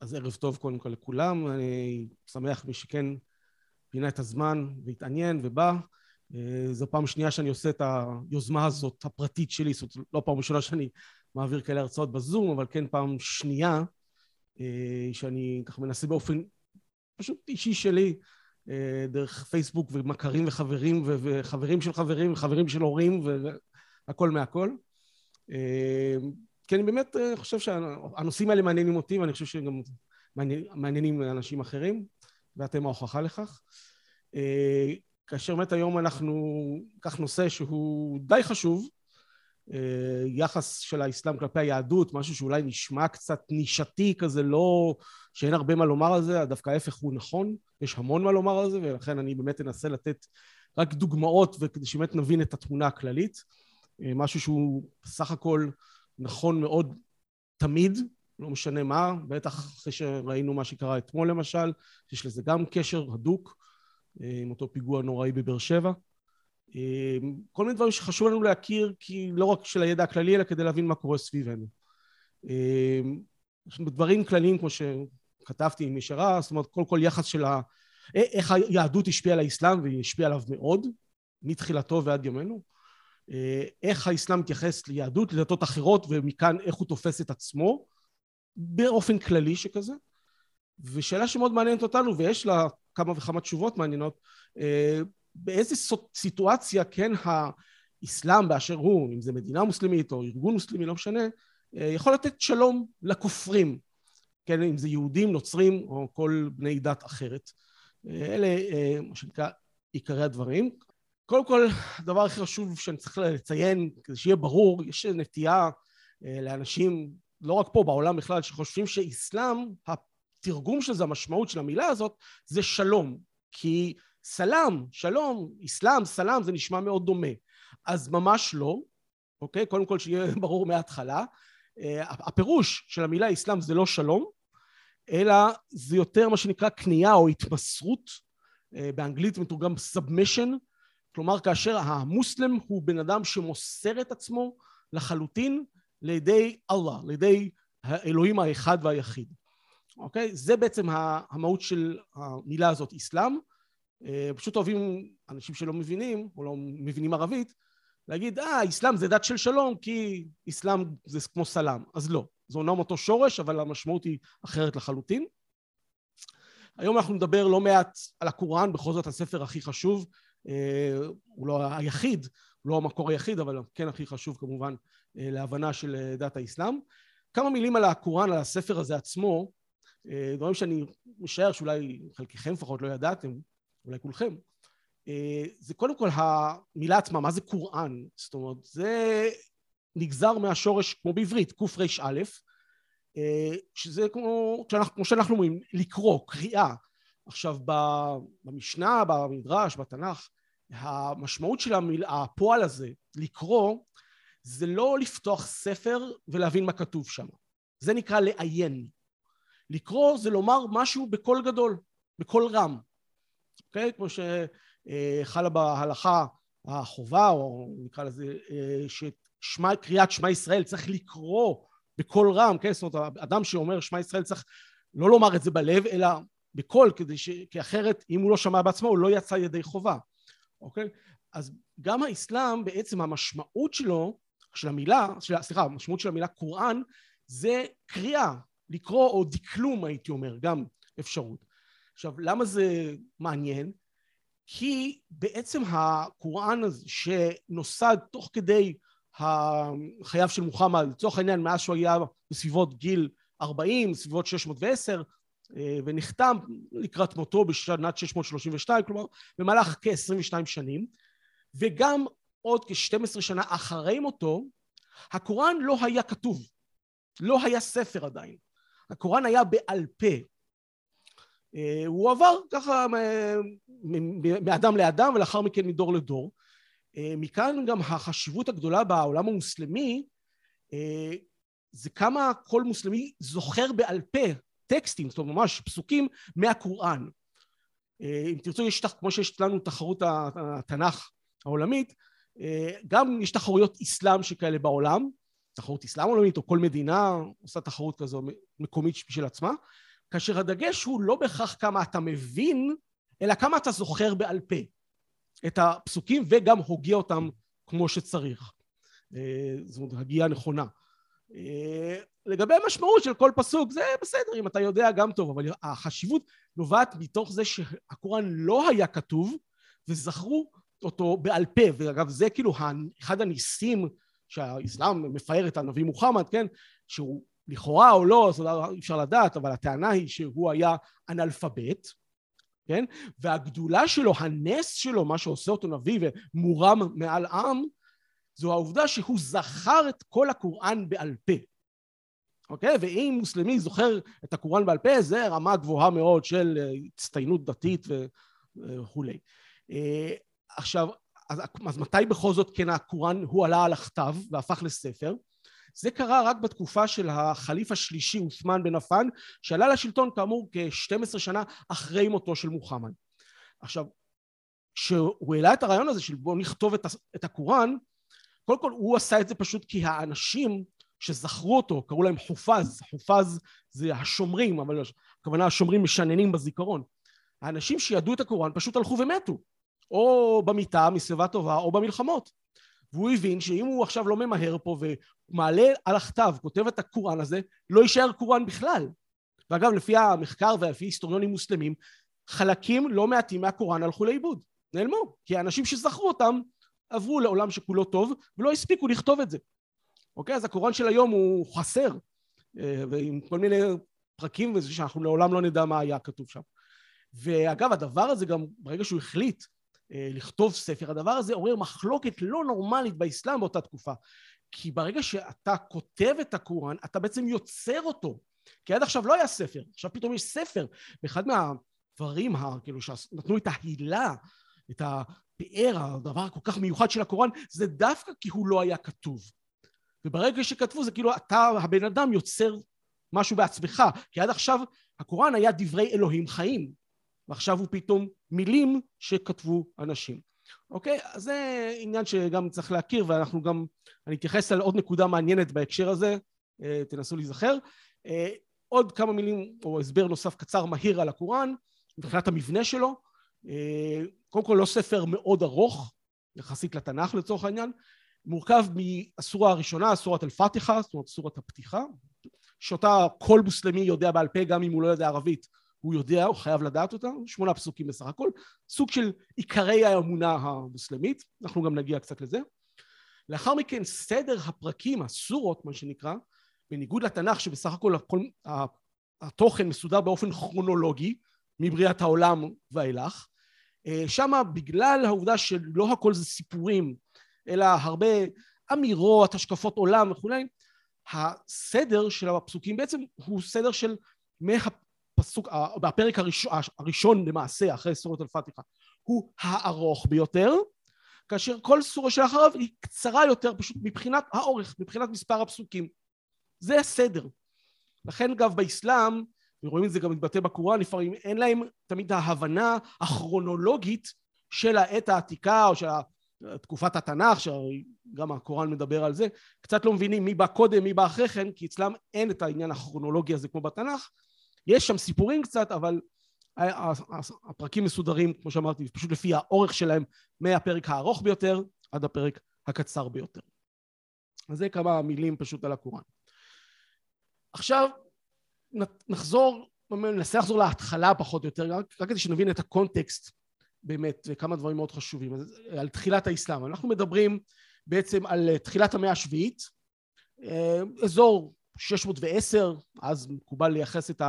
אז ערב טוב קודם כל לכולם, אני שמח מי שכן פינה את הזמן והתעניין ובא. אה, זו פעם שנייה שאני עושה את היוזמה הזאת הפרטית שלי, זאת לא פעם ראשונה שאני מעביר כאלה הרצאות בזום, אבל כן פעם שנייה אה, שאני ככה מנסה באופן פשוט אישי שלי, אה, דרך פייסבוק ומכרים וחברים וחברים של חברים וחברים של הורים והכל מהכל. כי אני באמת חושב שהנושאים האלה מעניינים אותי ואני חושב שהם גם מעניינים אנשים אחרים ואתם ההוכחה לכך. כאשר באמת היום אנחנו ניקח נושא שהוא די חשוב, אה, יחס של האסלאם כלפי היהדות, משהו שאולי נשמע קצת נישתי כזה, לא... שאין הרבה מה לומר על זה, דווקא ההפך הוא נכון, יש המון מה לומר על זה, ולכן אני באמת אנסה לתת רק דוגמאות וכדי שבאמת נבין את התמונה הכללית. אה, משהו שהוא בסך הכל נכון מאוד תמיד, לא משנה מה, בטח אחרי שראינו מה שקרה אתמול למשל, יש לזה גם קשר הדוק. אה, עם אותו פיגוע נוראי בבאר שבע. אה, כל מיני דברים שחשוב לנו להכיר, כי לא רק של הידע הכללי, אלא כדי להבין מה קורה סביבנו. אה, דברים כלליים, כמו שכתבתי עם נשארה, זאת אומרת, כל כל יחס של ה... איך היהדות השפיעה על האסלאם, והיא השפיעה עליו מאוד, מתחילתו ועד ימינו. איך האסלאם מתייחס ליהדות, לדתות אחרות, ומכאן איך הוא תופס את עצמו, באופן כללי שכזה. ושאלה שמאוד מעניינת אותנו, ויש לה כמה וכמה תשובות מעניינות, אה, באיזה סיטואציה כן האסלאם באשר הוא, אם זה מדינה מוסלמית או ארגון מוסלמי, לא משנה, אה, יכול לתת שלום לכופרים, כן, אם זה יהודים, נוצרים או כל בני דת אחרת. אה, אלה מה שנקרא עיקרי הדברים. קודם כל, הדבר הכי חשוב שאני צריך לציין, כדי שיהיה ברור, יש נטייה לאנשים, לא רק פה, בעולם בכלל, שחושבים שאסלאם, התרגום של זה, המשמעות של המילה הזאת, זה שלום. כי סלאם, שלום, אסלאם, סלאם, זה נשמע מאוד דומה. אז ממש לא, אוקיי? קודם כל שיהיה ברור מההתחלה. אה, הפירוש של המילה אסלאם זה לא שלום, אלא זה יותר מה שנקרא כניעה או התמסרות, אה, באנגלית מתורגם submission, כלומר כאשר המוסלם הוא בן אדם שמוסר את עצמו לחלוטין לידי אללה, לידי האלוהים האחד והיחיד. אוקיי? זה בעצם המהות של המילה הזאת, אסלאם. אה, פשוט אוהבים אנשים שלא מבינים, או לא מבינים ערבית, להגיד, אה, אסלאם זה דת של שלום, כי אסלאם זה כמו סלאם. אז לא. זה אומנם אותו שורש, אבל המשמעות היא אחרת לחלוטין. היום אנחנו נדבר לא מעט על הקוראן, בכל זאת הספר הכי חשוב, הוא לא היחיד, הוא לא המקור היחיד, אבל כן הכי חשוב כמובן אה, להבנה של דת האסלאם. כמה מילים על הקוראן, על הספר הזה עצמו. אה, דברים שאני משער שאולי חלקכם לפחות לא ידעתם, אולי כולכם, אה, זה קודם כל המילה עצמה, מה זה קוראן? זאת אומרת, זה נגזר מהשורש, כמו בעברית, קרא, אה, שזה כמו, כמו שאנחנו אומרים, לקרוא, קריאה. עכשיו, במשנה, במדרש, בתנ"ך, המשמעות של הפועל הזה, לקרוא, זה לא לפתוח ספר ולהבין מה כתוב שם. זה נקרא לעיין. לקרוא זה לומר משהו בקול גדול, בקול רם, אוקיי? כמו שחלה בהלכה החובה, או נקרא לזה, אה, שקריאת שמע ישראל צריך לקרוא בקול רם, כן? זאת אומרת, אדם שאומר שמע ישראל צריך לא לומר את זה בלב, אלא בקול, כדי ש... כי אחרת אם הוא לא שמע בעצמו הוא לא יצא ידי חובה, אוקיי? אז גם האסלאם בעצם המשמעות שלו, של המילה, של, סליחה, המשמעות של המילה קוראן זה קריאה, לקרוא או דקלום הייתי אומר, גם אפשרות. עכשיו למה זה מעניין? כי בעצם הקוראן הזה שנוסד תוך כדי חייו של מוחמד, לצורך העניין מאז שהוא היה בסביבות גיל 40, בסביבות 610, אה, ונחתם לקראת מותו בשנת 632, כלומר במהלך כ-22 שנים, וגם עוד כ-12 שנה אחרי מותו, הקוראן לא היה כתוב, לא היה ספר עדיין. הקוראן היה בעל פה. אה, הוא עבר ככה מאדם לאדם ולאחר מכן מדור לדור. אה, מכאן גם החשיבות הגדולה בעולם המוסלמי אה, זה כמה כל מוסלמי זוכר בעל פה טקסטים, זאת אומרת ממש פסוקים מהקוראן. אם תרצו יש כמו שיש לנו תחרות התנ"ך העולמית, גם יש תחרויות אסלאם שכאלה בעולם, תחרות אסלאם עולמית, או כל מדינה עושה תחרות כזו מקומית בשביל עצמה, כאשר הדגש הוא לא בהכרח כמה אתה מבין, אלא כמה אתה זוכר בעל פה את הפסוקים וגם הוגה אותם כמו שצריך. אה, זאת אומרת, הגיעה נכונה. לגבי המשמעות של כל פסוק, זה בסדר, אם אתה יודע גם טוב, אבל החשיבות נובעת מתוך זה שהקוראן לא היה כתוב, וזכרו אותו בעל פה, ואגב זה כאילו אחד הניסים שהאסלאם מפאר את הנביא מוחמד, כן, שהוא לכאורה או לא, אז אי אפשר לדעת, אבל הטענה היא שהוא היה אנאלפבית, כן, והגדולה שלו, הנס שלו, מה שעושה אותו נביא ומורם מעל עם, זו העובדה שהוא זכר את כל הקוראן בעל פה. אוקיי? ואם מוסלמי זוכר את הקוראן בעל פה, זה רמה גבוהה מאוד של אה, הצטיינות דתית וכולי. אה, עכשיו, אז, אז מתי בכל זאת כן הקוראן הוא עלה על הכתב והפך לספר? זה קרה רק בתקופה של החליף השלישי, אוסמן בן עפן, שעלה לשלטון כאמור כ-12 שנה אחרי מותו של מוחמד. עכשיו, כשהוא העלה את הרעיון הזה של בואו נכתוב את הקוראן, קודם כל הוא עשה את זה פשוט כי האנשים שזכרו אותו, קראו להם חופז, חופז זה השומרים, אבל הכוונה השומרים משננים בזיכרון. האנשים שידעו את הקוראן פשוט הלכו ומתו, או במיטה מסביבה טובה או במלחמות. והוא הבין שאם הוא עכשיו לא ממהר פה ומעלה על הכתב, כותב את הקוראן הזה, לא יישאר קוראן בכלל. ואגב, לפי המחקר ולפי היסטוריונים מוסלמים, חלקים לא מעטים מהקוראן הלכו לאיבוד, נעלמו, כי האנשים שזכרו אותם עברו לעולם שכולו טוב ולא הספיקו לכתוב את זה. אוקיי? אז הקוראן של היום הוא חסר, אה, ועם כל מיני פרקים וזה שאנחנו לעולם לא נדע מה היה כתוב שם. ואגב, הדבר הזה גם, ברגע שהוא החליט אה, לכתוב ספר, הדבר הזה עורר מחלוקת לא נורמלית באסלאם באותה תקופה. כי ברגע שאתה כותב את הקוראן, אתה בעצם יוצר אותו. כי עד עכשיו לא היה ספר, עכשיו פתאום יש ספר. ואחד מהדברים, כאילו, שנתנו את ההילה, את הפאר, הדבר הכל כך מיוחד של הקוראן, זה דווקא כי הוא לא היה כתוב. וברגע שכתבו זה כאילו אתה הבן אדם יוצר משהו בעצמך. כי עד עכשיו הקוראן היה דברי אלוהים חיים. ועכשיו הוא פתאום מילים שכתבו אנשים. אוקיי? אז זה עניין שגם צריך להכיר ואנחנו גם אני אתייחס על עוד נקודה מעניינת בהקשר הזה אה, תנסו להיזכר. אה, עוד כמה מילים או הסבר נוסף קצר מהיר על הקוראן מבחינת המבנה שלו. אה, קודם כל לא ספר מאוד ארוך יחסית לתנ"ך לצורך העניין מורכב מהסורה הראשונה, סורת אל-פתיחה, זאת אומרת סורת הפתיחה, שאותה כל מוסלמי יודע בעל פה, גם אם הוא לא יודע ערבית, הוא יודע, הוא חייב לדעת אותה, שמונה פסוקים בסך הכל, סוג של עיקרי האמונה המוסלמית, אנחנו גם נגיע קצת לזה. לאחר מכן סדר הפרקים, הסורות מה שנקרא, בניגוד לתנ"ך שבסך הכל הכל, התוכן מסודר באופן כרונולוגי, מבריאת העולם ואילך, אה, שמה בגלל העובדה שלא הכל זה סיפורים אלא הרבה אמירות, השקפות עולם וכולי, הסדר של הפסוקים בעצם הוא סדר של מהפסוק, בפרק הראשון, הראשון למעשה אחרי סורת אל-פתיחה הוא הארוך ביותר כאשר כל סורה שאחריו היא קצרה יותר פשוט מבחינת האורך, מבחינת מספר הפסוקים. זה הסדר. לכן אגב באסלאם ורואים את זה גם מתבטא בקוראן לפעמים אין להם תמיד ההבנה הכרונולוגית של העת העתיקה או של תקופת התנ"ך, שגם הקוראן מדבר על זה, קצת לא מבינים מי בא קודם, מי בא אחרי כן, כי אצלם אין את העניין הכרונולוגי הזה כמו בתנ"ך. יש שם סיפורים קצת, אבל הפרקים מסודרים, כמו שאמרתי, פשוט לפי האורך שלהם, מהפרק הארוך ביותר עד הפרק הקצר ביותר. אז זה כמה מילים פשוט על הקוראן. עכשיו נחזור, ננסה לחזור להתחלה פחות או יותר, רק כדי שנבין את הקונטקסט באמת כמה דברים מאוד חשובים. על תחילת האסלאם. אנחנו מדברים בעצם על תחילת המאה השביעית. אה, אזור 610 אז מקובל לייחס את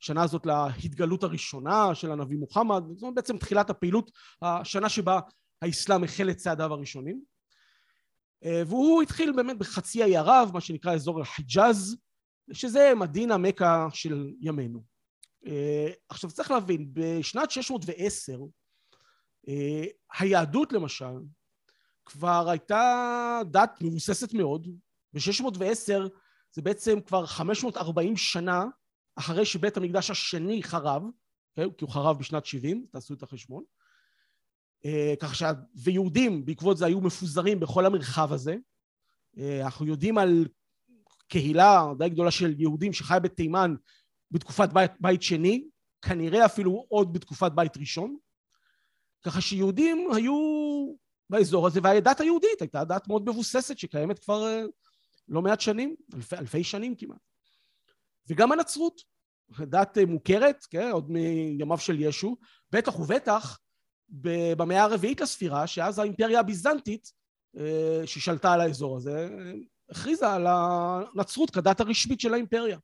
השנה הזאת להתגלות הראשונה של הנביא מוחמד. זאת בעצם תחילת הפעילות השנה שבה האסלאם החל את צעדיו הראשונים. אה, והוא התחיל באמת בחצי האי ערב מה שנקרא אזור החיג'אז שזה מדינה מכה של ימינו. אה, עכשיו צריך להבין בשנת 610 אה, היהדות למשל כבר הייתה דת מבוססת מאוד, ב-610 זה בעצם כבר 540 שנה אחרי שבית המקדש השני חרב, okay, כי הוא חרב בשנת 70, תעשו את החשבון, אה, כך ש... ויהודים בעקבות זה היו מפוזרים בכל המרחב הזה. אה, אנחנו יודעים על קהילה די גדולה של יהודים שחיה בתימן בתקופת בית, בית שני, כנראה אפילו עוד בתקופת בית ראשון, ככה שיהודים היו באזור הזה, והדת היהודית הייתה דת מאוד מבוססת שקיימת כבר אה, לא מעט שנים, אלפי, אלפי שנים כמעט. וגם הנצרות, דת מוכרת, כן, עוד מימיו של ישו, בטח ובטח במאה הרביעית לספירה, שאז האימפריה הביזנטית אה, ששלטה על האזור הזה, הכריזה על הנצרות כדת הרשמית של האימפריה.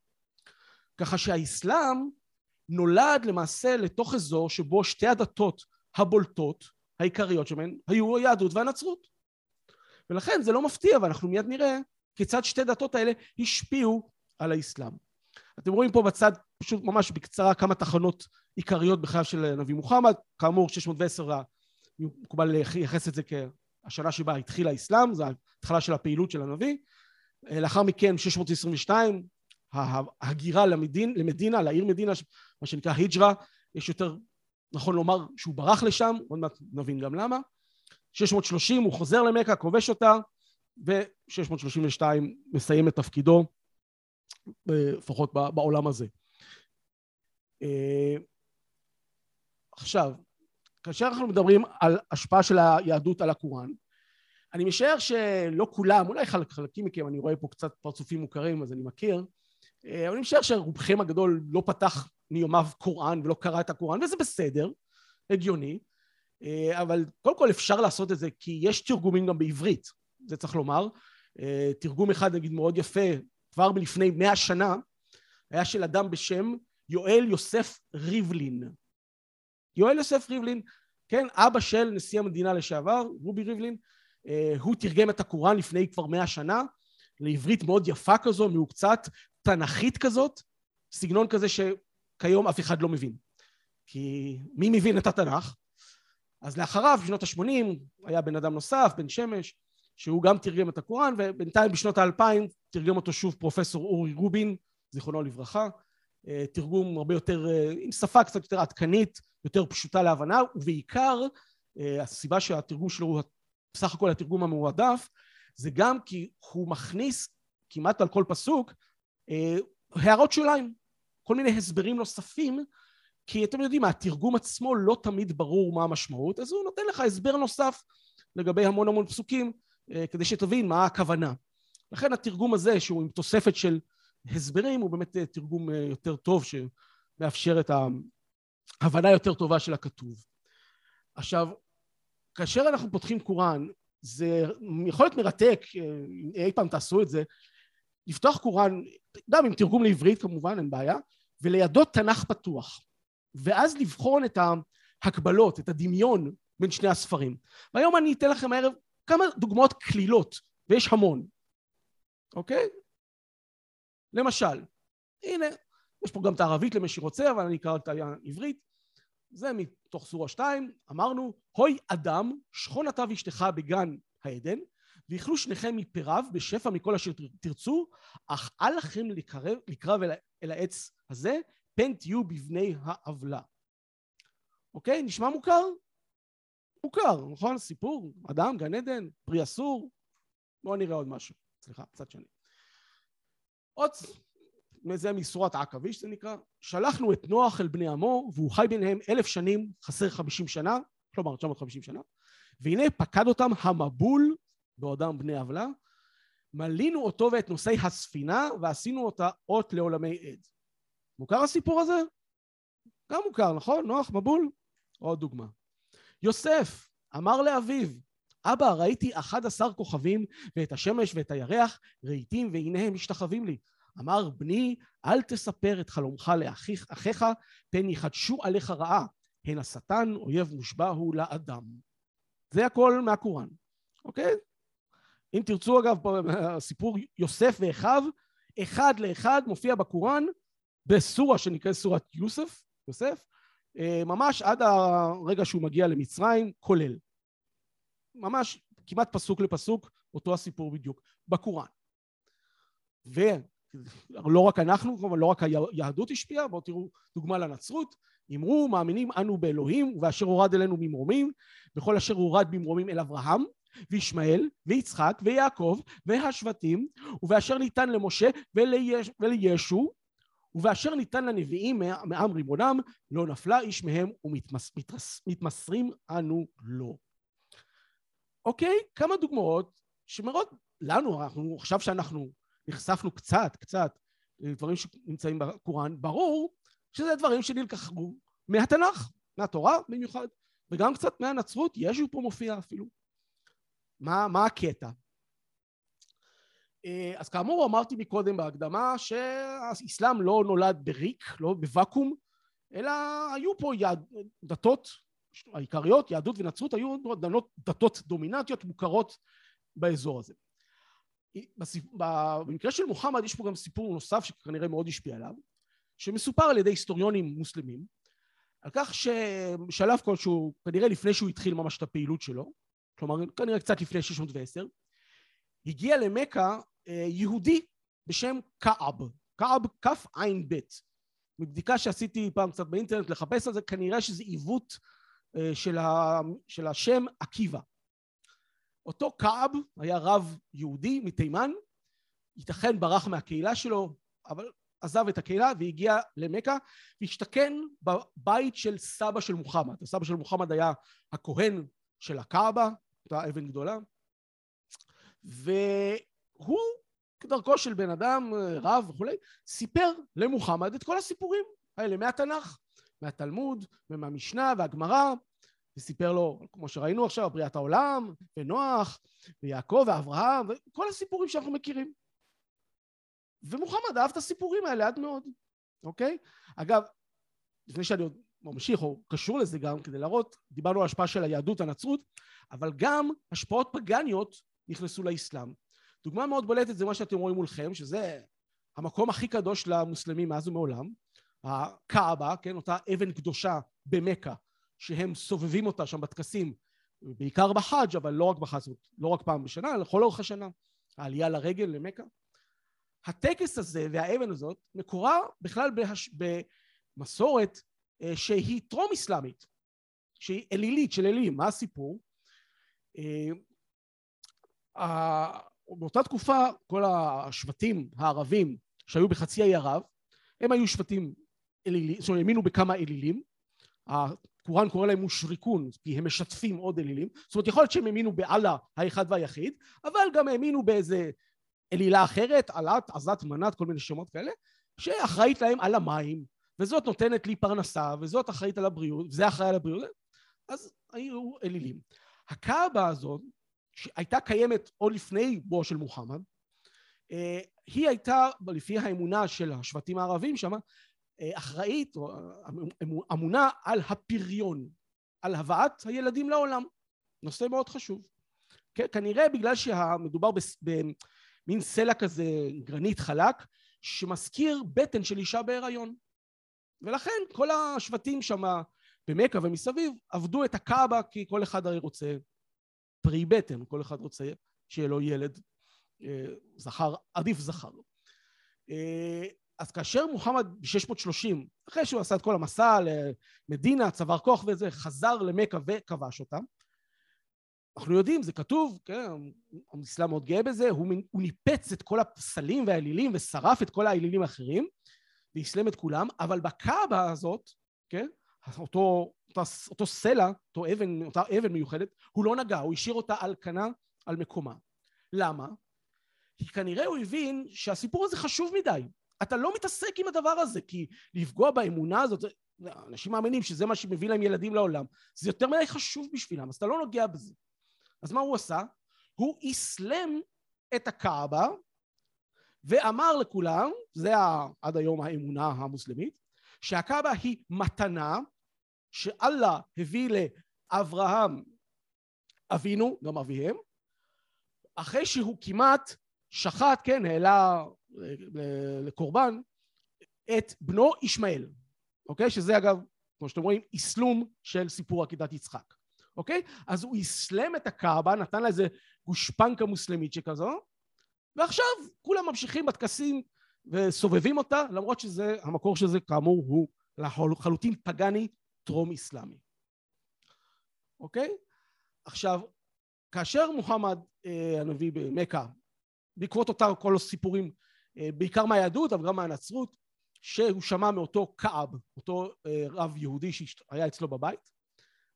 ככה שהאסלאם נולד למעשה לתוך אזור שבו שתי הדתות הבולטות, העיקריות שבהן, היו היהדות והנצרות. ולכן זה לא מפתיע, ואנחנו מיד נראה כיצד שתי דתות האלה השפיעו על האסלאם. אתם רואים פה בצד, פשוט ממש בקצרה, כמה תחנות עיקריות בחייו של הנביא מוחמד. כאמור, 610 מקובל לייחס את זה כשנה שבה התחיל האסלאם, זו ההתחלה של הפעילות של הנביא. לאחר מכן, 622, ההגירה למדין, למדינה, לעיר מדינה, מה שנקרא היג'רה, יש יותר נכון לומר שהוא ברח לשם, עוד מעט נבין גם למה. 630 הוא חוזר למכה, כובש אותה, ו-632 מסיים את תפקידו, לפחות בעולם הזה. אה, עכשיו, כאשר אנחנו מדברים על השפעה של היהדות על הקוראן, אני משער שלא כולם, אולי חלקים מכם, אני רואה פה קצת פרצופים מוכרים אז אני מכיר, אה, אבל אני משער שרובכם הגדול לא פתח מיומיו קוראן ולא קרא את הקוראן, וזה בסדר, הגיוני, אה, אבל קודם כל אפשר לעשות את זה כי יש תרגומים גם בעברית, זה צריך לומר. אה, תרגום אחד נגיד מאוד יפה, כבר מלפני מאה שנה, היה של אדם בשם יואל יוסף ריבלין. יואל יוסף ריבלין, כן, אבא של נשיא המדינה לשעבר, רובי ריבלין, הוא תרגם את הקוראן לפני כבר מאה שנה, לעברית מאוד יפה כזו, מעוקצת, תנכית כזאת, סגנון כזה שכיום אף אחד לא מבין. כי מי מבין את התנ"ך? אז לאחריו, בשנות ה-80, היה בן אדם נוסף, בן שמש, שהוא גם תרגם את הקוראן, ובינתיים בשנות האלפיים תרגם אותו שוב פרופסור אורי רובין, זיכרונו לברכה. אה, תרגום הרבה יותר, אה, עם שפה קצת יותר עדכנית, יותר פשוטה להבנה, ובעיקר אה, הסיבה שהתרגום שלו הוא בסך הכל התרגום המועדף, זה גם כי הוא מכניס כמעט על כל פסוק הערות שוליים, כל מיני הסברים נוספים, כי אתם יודעים, התרגום עצמו לא תמיד ברור מה המשמעות, אז הוא נותן לך הסבר נוסף לגבי המון המון פסוקים, אה, כדי שתבין מה הכוונה. לכן התרגום הזה, שהוא עם תוספת של הסברים, הוא באמת אה, תרגום יותר טוב, שמאפשר את ההבנה יותר טובה של הכתוב. עכשיו, כאשר אנחנו פותחים קוראן, זה יכול להיות מרתק, אי פעם תעשו את זה, לפתוח קוראן, גם עם תרגום לעברית כמובן, אין בעיה, ולידו תנ"ך פתוח. ואז לבחון את ההקבלות, את הדמיון בין שני הספרים. והיום אני אתן לכם הערב כמה דוגמאות קלילות, ויש המון, אוקיי? למשל, הנה, יש פה גם את הערבית למי שרוצה, אבל אני אקרא את העברית. זה מתוך סורה 2, אמרנו, הוי אדם, שכון אתה ואשתך בגן העדן, ואכלו שניכם מפיריו בשפע מכל אשר תרצו, אך אל לכם לקרב, לקרב אל, אל העץ הזה, פן תהיו בבני העוולה. אוקיי? נשמע מוכר? מוכר, נכון? סיפור, אדם, גן עדן, פרי אסור. בואו נראה עוד משהו. סליחה, קצת שני. עוד, זה מסורת עכביש זה נקרא. שלחנו את נוח אל בני עמו, והוא חי ביניהם אלף שנים, חסר חמישים שנה, כלומר 950 שנה, והנה פקד אותם המבול בעודם בני עוולה, מלינו אותו ואת נושאי הספינה ועשינו אותה אות לעולמי עד. מוכר הסיפור הזה? גם מוכר, נכון? נוח, מבול? עוד דוגמה. יוסף אמר לאביו, אבא, ראיתי אחד עשר כוכבים ואת השמש ואת הירח, רהיטים והנה הם משתחווים לי. אמר בני, אל תספר את חלומך לאחיך, פן יחדשו עליך רעה. הן השטן, אויב מושבע הוא לאדם. זה הכל מהקוראן, אוקיי? אם תרצו אגב, סיפור יוסף ואחיו, אחד לאחד מופיע בקוראן בסורה שנקראת סורת יוסף, יוסף, אה, ממש עד הרגע שהוא מגיע למצרים, כולל. ממש כמעט פסוק לפסוק, אותו הסיפור בדיוק, בקוראן. ולא רק אנחנו, כלומר לא רק היהדות השפיעה, בואו תראו דוגמה לנצרות, אמרו מאמינים אנו באלוהים ואשר הורד אלינו ממרומים, וכל אשר הורד ממרומים אל אברהם, וישמעאל, ויצחק, ויעקב, והשבטים, ובאשר ניתן למשה וליש, ולישו, ובאשר ניתן לנביאים מעם רימונם, לא נפלה איש מהם ומתמסרים אנו לו. אוקיי? כמה דוגמאות שמראות לנו, אנחנו, עכשיו שאנחנו נחשפנו קצת, קצת, לדברים שנמצאים בקוראן, ברור שזה דברים שנלקחו מהתנ"ך, מהתורה במיוחד, וגם קצת מהנצרות, ישו פה מופיע אפילו. מה, מה הקטע? אה, אז כאמור אמרתי מקודם בהקדמה שהאסלאם לא נולד בריק, לא בוואקום, אלא היו פה יד, דתות העיקריות, יהדות ונצרות, היו דתות דומיננטיות מוכרות באזור הזה. במקרה של מוחמד יש פה גם סיפור נוסף שכנראה מאוד השפיע עליו, שמסופר על ידי היסטוריונים מוסלמים, על כך שבשלב כלשהו, כנראה לפני שהוא התחיל ממש את הפעילות שלו, כלומר כנראה קצת לפני 610, הגיע למכה אה, יהודי בשם כעב, כעב כע"ב. מבדיקה שעשיתי פעם קצת באינטרנט לחפש על זה, כנראה שזה עיוות אה, של, ה, של השם עקיבא. אותו כעב היה רב יהודי מתימן, ייתכן ברח מהקהילה שלו, אבל עזב את הקהילה והגיע למכה והשתכן בבית של סבא של מוחמד. הסבא של מוחמד היה הכהן של הקעבה, אותה אבן גדולה, והוא, כדרכו של בן אדם, רב וכולי, סיפר למוחמד את כל הסיפורים האלה מהתנ"ך, מהתלמוד ומהמשנה והגמרא, וסיפר לו, כמו שראינו עכשיו, בריאת העולם, ונוח, ויעקב ואברהם, וכל הסיפורים שאנחנו מכירים. ומוחמד אהב את הסיפורים האלה עד מאוד, אוקיי? אגב, לפני שאני עוד ממשיך, או קשור לזה גם, כדי להראות, דיברנו על השפעה של היהדות, הנצרות, אבל גם השפעות פגניות נכנסו לאסלאם. דוגמה מאוד בולטת זה מה שאתם רואים מולכם, שזה המקום הכי קדוש למוסלמים מאז ומעולם, הקעבה, כן, אותה אבן קדושה במכה, שהם סובבים אותה שם בטקסים, בעיקר בחאג' אבל לא רק בחאג', לא רק פעם בשנה, אלא לכל אורך השנה, העלייה לרגל למכה. הטקס הזה והאבן הזאת מקורה בכלל בהש... במסורת שהיא טרום אסלאמית, שהיא אלילית של אלילים, מה הסיפור? אה, באותה תקופה כל השבטים הערבים שהיו בחצי האי ערב הם היו שבטים אלילים, זאת אומרת האמינו בכמה אלילים. הקוראן קורא להם מושריקון כי הם משתפים עוד אלילים. זאת אומרת יכול להיות שהם האמינו באללה האחד והיחיד אבל גם האמינו באיזה אלילה אחרת, עלת, עזת, מנת, כל מיני שמות כאלה, שאחראית להם על המים, וזאת נותנת לי פרנסה, וזאת אחראית על הבריאות, וזה אחראי על הבריאות, אז היו אלילים. הקאבה הזאת, שהייתה קיימת עוד לפני בואו של מוחמד, אה, היא הייתה, לפי האמונה של השבטים הערבים שם, אה, אחראית, או אמונה על הפריון, על הבאת הילדים לעולם. נושא מאוד חשוב. כנראה בגלל שמדובר מין סלע כזה, גרנית חלק, שמזכיר בטן של אישה בהיריון. ולכן כל השבטים שם במכה ומסביב עבדו את הקאבה כי כל אחד הרי רוצה פרי בטן, כל אחד רוצה שיהיה לו ילד אה, זכר, עדיף זכר. אה, אז כאשר מוחמד ב-630, אחרי שהוא עשה את כל המסע למדינה, צבר כוח וזה, חזר למכה וכבש אותה, אנחנו יודעים, זה כתוב, כן, האסלאם מאוד גאה בזה, הוא, הוא ניפץ את כל הפסלים והאלילים ושרף את כל האלילים האחרים, ואסלם את כולם, אבל בקאבה הזאת, כן, אותו, אותו, אותו סלע, אותו אבן, אותה אבן מיוחדת, הוא לא נגע, הוא השאיר אותה על כנה, על מקומה. למה? כי כנראה הוא הבין שהסיפור הזה חשוב מדי. אתה לא מתעסק עם הדבר הזה, כי לפגוע באמונה הזאת, אנשים מאמינים שזה מה שמביא להם ילדים לעולם, זה יותר מדי חשוב בשבילם, אז אתה לא נוגע בזה. אז מה הוא עשה? הוא אסלם את הקאבה ואמר לכולם, זה עד היום האמונה המוסלמית, שהקאבה היא מתנה שאללה הביא לאברהם אבינו, גם אביהם, אחרי שהוא כמעט שחט, כן, העלה לקורבן את בנו ישמעאל, אוקיי? שזה אגב, כמו שאתם רואים, אסלום של סיפור עקידת יצחק. אוקיי? אז הוא אסלם את הקאבה, נתן לה איזה גושפנקה מוסלמית שכזו, ועכשיו כולם ממשיכים בטקסים וסובבים אותה, למרות שזה, המקור של זה כאמור הוא לחלוטין פגאני טרום אסלאמי. אוקיי? עכשיו, כאשר מוחמד אה, הנביא במכה, בעקבות אותה כל הסיפורים, אה, בעיקר מהיהדות אבל גם מהנצרות, שהוא שמע מאותו כעב, אותו אה, רב יהודי שהיה אצלו בבית,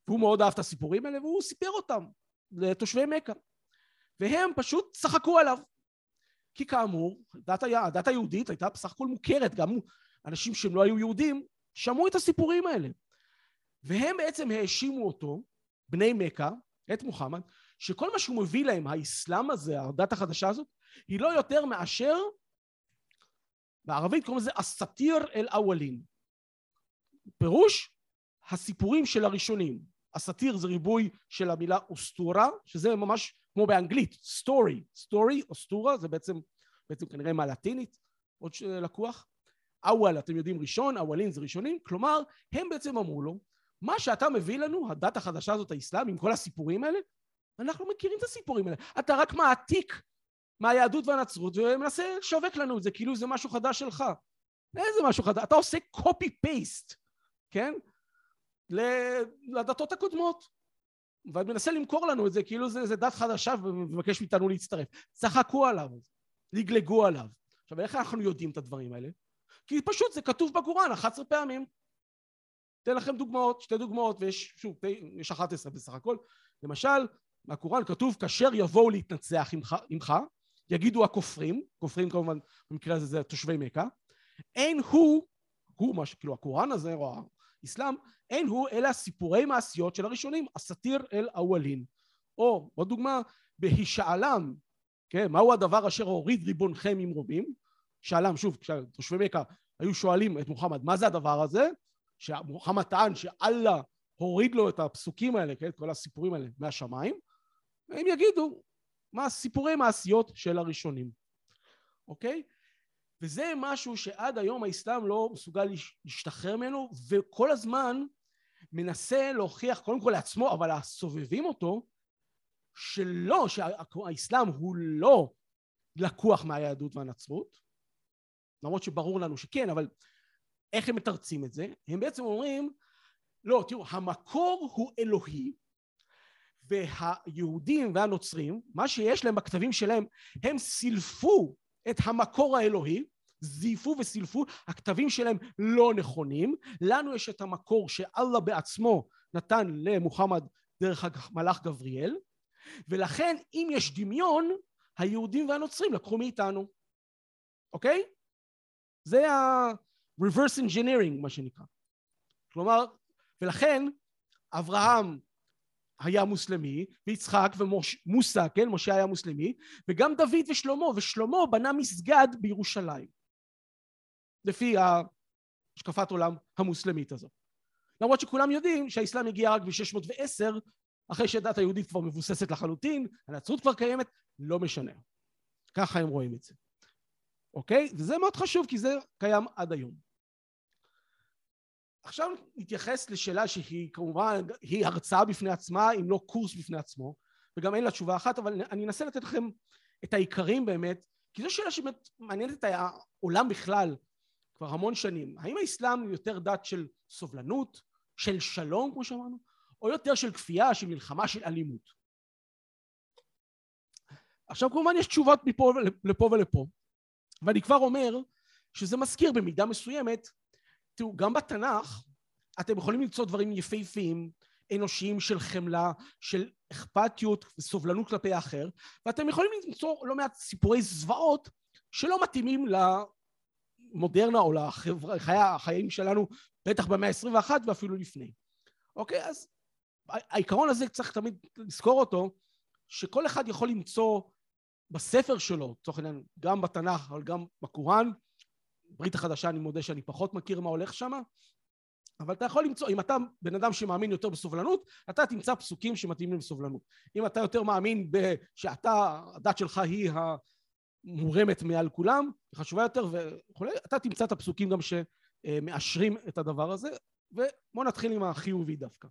והוא מאוד אהב את הסיפורים האלה, והוא סיפר אותם לתושבי מכה. והם פשוט צחקו עליו. כי כאמור, הדת, היה, הדת היהודית הייתה בסך הכל מוכרת, גם אנשים שהם לא היו יהודים, שמעו את הסיפורים האלה. והם בעצם האשימו אותו, בני מכה, את מוחמד, שכל מה שהוא מביא להם, האסלאם הזה, הדת החדשה הזאת, היא לא יותר מאשר, בערבית קוראים לזה أساطير الأولين. פירוש, הסיפורים של הראשונים. أساطير זה ריבוי של המילה أسطورة, שזה ממש כמו באנגלית, story, story, أسطورة, זה בעצם, בעצם כנראה מהלטינית, עוד לקוח. أول, אתם יודעים ראשון, أولين זה ראשונים, כלומר, הם בעצם אמרו לו, מה שאתה מביא לנו, הדת החדשה הזאת, האסלאם, עם כל הסיפורים האלה, אנחנו מכירים את הסיפורים האלה. אתה רק מעתיק מהיהדות והנצרות ומנסה לשווק לנו את זה, כאילו זה משהו חדש שלך. איזה משהו חדש? אתה עושה פייסט, כן? לדתות הקודמות. ומנסה למכור לנו את זה כאילו זה, זה דת חדשה ומבקש מאיתנו להצטרף. צחקו עליו, לגלגו עליו. עכשיו, איך אנחנו יודעים את הדברים האלה? כי פשוט זה כתוב בקוראן 11 פעמים. אתן לכם דוגמאות, שתי דוגמאות, ויש, שוב, יש 11 בסך הכל. למשל, בקוראן כתוב, כאשר יבואו להתנצח עמך, עמך יגידו הכופרים, כופרים כמובן, במקרה הזה זה תושבי מכה, אין הוא, הוא, מה שכאילו הקוראן הזה, או האסלאם, אין הוא אלא סיפורי מעשיות של הראשונים, הסאטיר אל אוולין. או, עוד דוגמה, בהישאלם, כן, מהו הדבר אשר הוריד ריבונכם עם רובים? שאלם, שוב, כשתושבי מכה היו שואלים את מוחמד, מה זה הדבר הזה? שמוחמד טען שאללה הוריד לו את הפסוקים האלה, כן, את כל הסיפורים האלה מהשמיים, הם יגידו מה סיפורי מעשיות של הראשונים, אוקיי? וזה משהו שעד היום האסלאם לא מסוגל להשתחרר ממנו, וכל הזמן מנסה להוכיח קודם כל לעצמו, אבל הסובבים אותו, שלא, שהאסלאם הוא לא לקוח מהיהדות והנצרות, למרות שברור לנו שכן, אבל איך הם מתרצים את זה? הם בעצם אומרים, לא, תראו, המקור הוא אלוהי, והיהודים והנוצרים, מה שיש להם בכתבים שלהם, הם סילפו את המקור האלוהי, זייפו וסילפו, הכתבים שלהם לא נכונים, לנו יש את המקור שאללה בעצמו נתן למוחמד דרך המלאך גבריאל, ולכן אם יש דמיון, היהודים והנוצרים לקחו מאיתנו, אוקיי? זה ה-reverse engineering מה שנקרא. כלומר, ולכן אברהם היה מוסלמי, ויצחק ומוסא, כן, משה היה מוסלמי, וגם דוד ושלמה, ושלמה בנה מסגד בירושלים. לפי השקפת עולם המוסלמית הזאת. למרות שכולם יודעים שהאסלאם הגיע רק ב-610, אחרי שהדת היהודית כבר מבוססת לחלוטין, הנצרות כבר קיימת, לא משנה. ככה הם רואים את זה. אוקיי? וזה מאוד חשוב כי זה קיים עד היום. עכשיו נתייחס לשאלה שהיא כמובן, היא הרצאה בפני עצמה, אם לא קורס בפני עצמו, וגם אין לה תשובה אחת, אבל אני אנסה לתת לכם את העיקרים באמת, כי זו שאלה שבאמת מעניינת את העולם בכלל כבר המון שנים. האם האסלאם הוא יותר דת של סובלנות, של שלום, כמו שאמרנו, או יותר של כפייה, של מלחמה, של אלימות? עכשיו כמובן יש תשובות מפה לפה ולפה, ואני כבר אומר שזה מזכיר במידה מסוימת תראו, גם בתנ"ך אתם יכולים למצוא דברים יפהפיים, אנושיים של חמלה, של אכפתיות וסובלנות כלפי האחר, ואתם יכולים למצוא לא מעט סיפורי זוועות שלא מתאימים למודרנה או לחיים שלנו, בטח במאה ה-21 ואפילו לפני. אוקיי, אז העיקרון הזה צריך תמיד לזכור אותו, שכל אחד יכול למצוא בספר שלו, לצורך העניין, גם בתנ"ך אבל גם בקוראן, ברית החדשה אני מודה שאני פחות מכיר מה הולך שם, אבל אתה יכול למצוא, אם אתה בן אדם שמאמין יותר בסובלנות, אתה תמצא פסוקים שמתאימים לסובלנות. אם אתה יותר מאמין שאתה, הדת שלך היא המורמת מעל כולם, חשובה יותר וכולי, אתה תמצא את הפסוקים גם שמאשרים את הדבר הזה, ובואו נתחיל עם החיובי דווקא.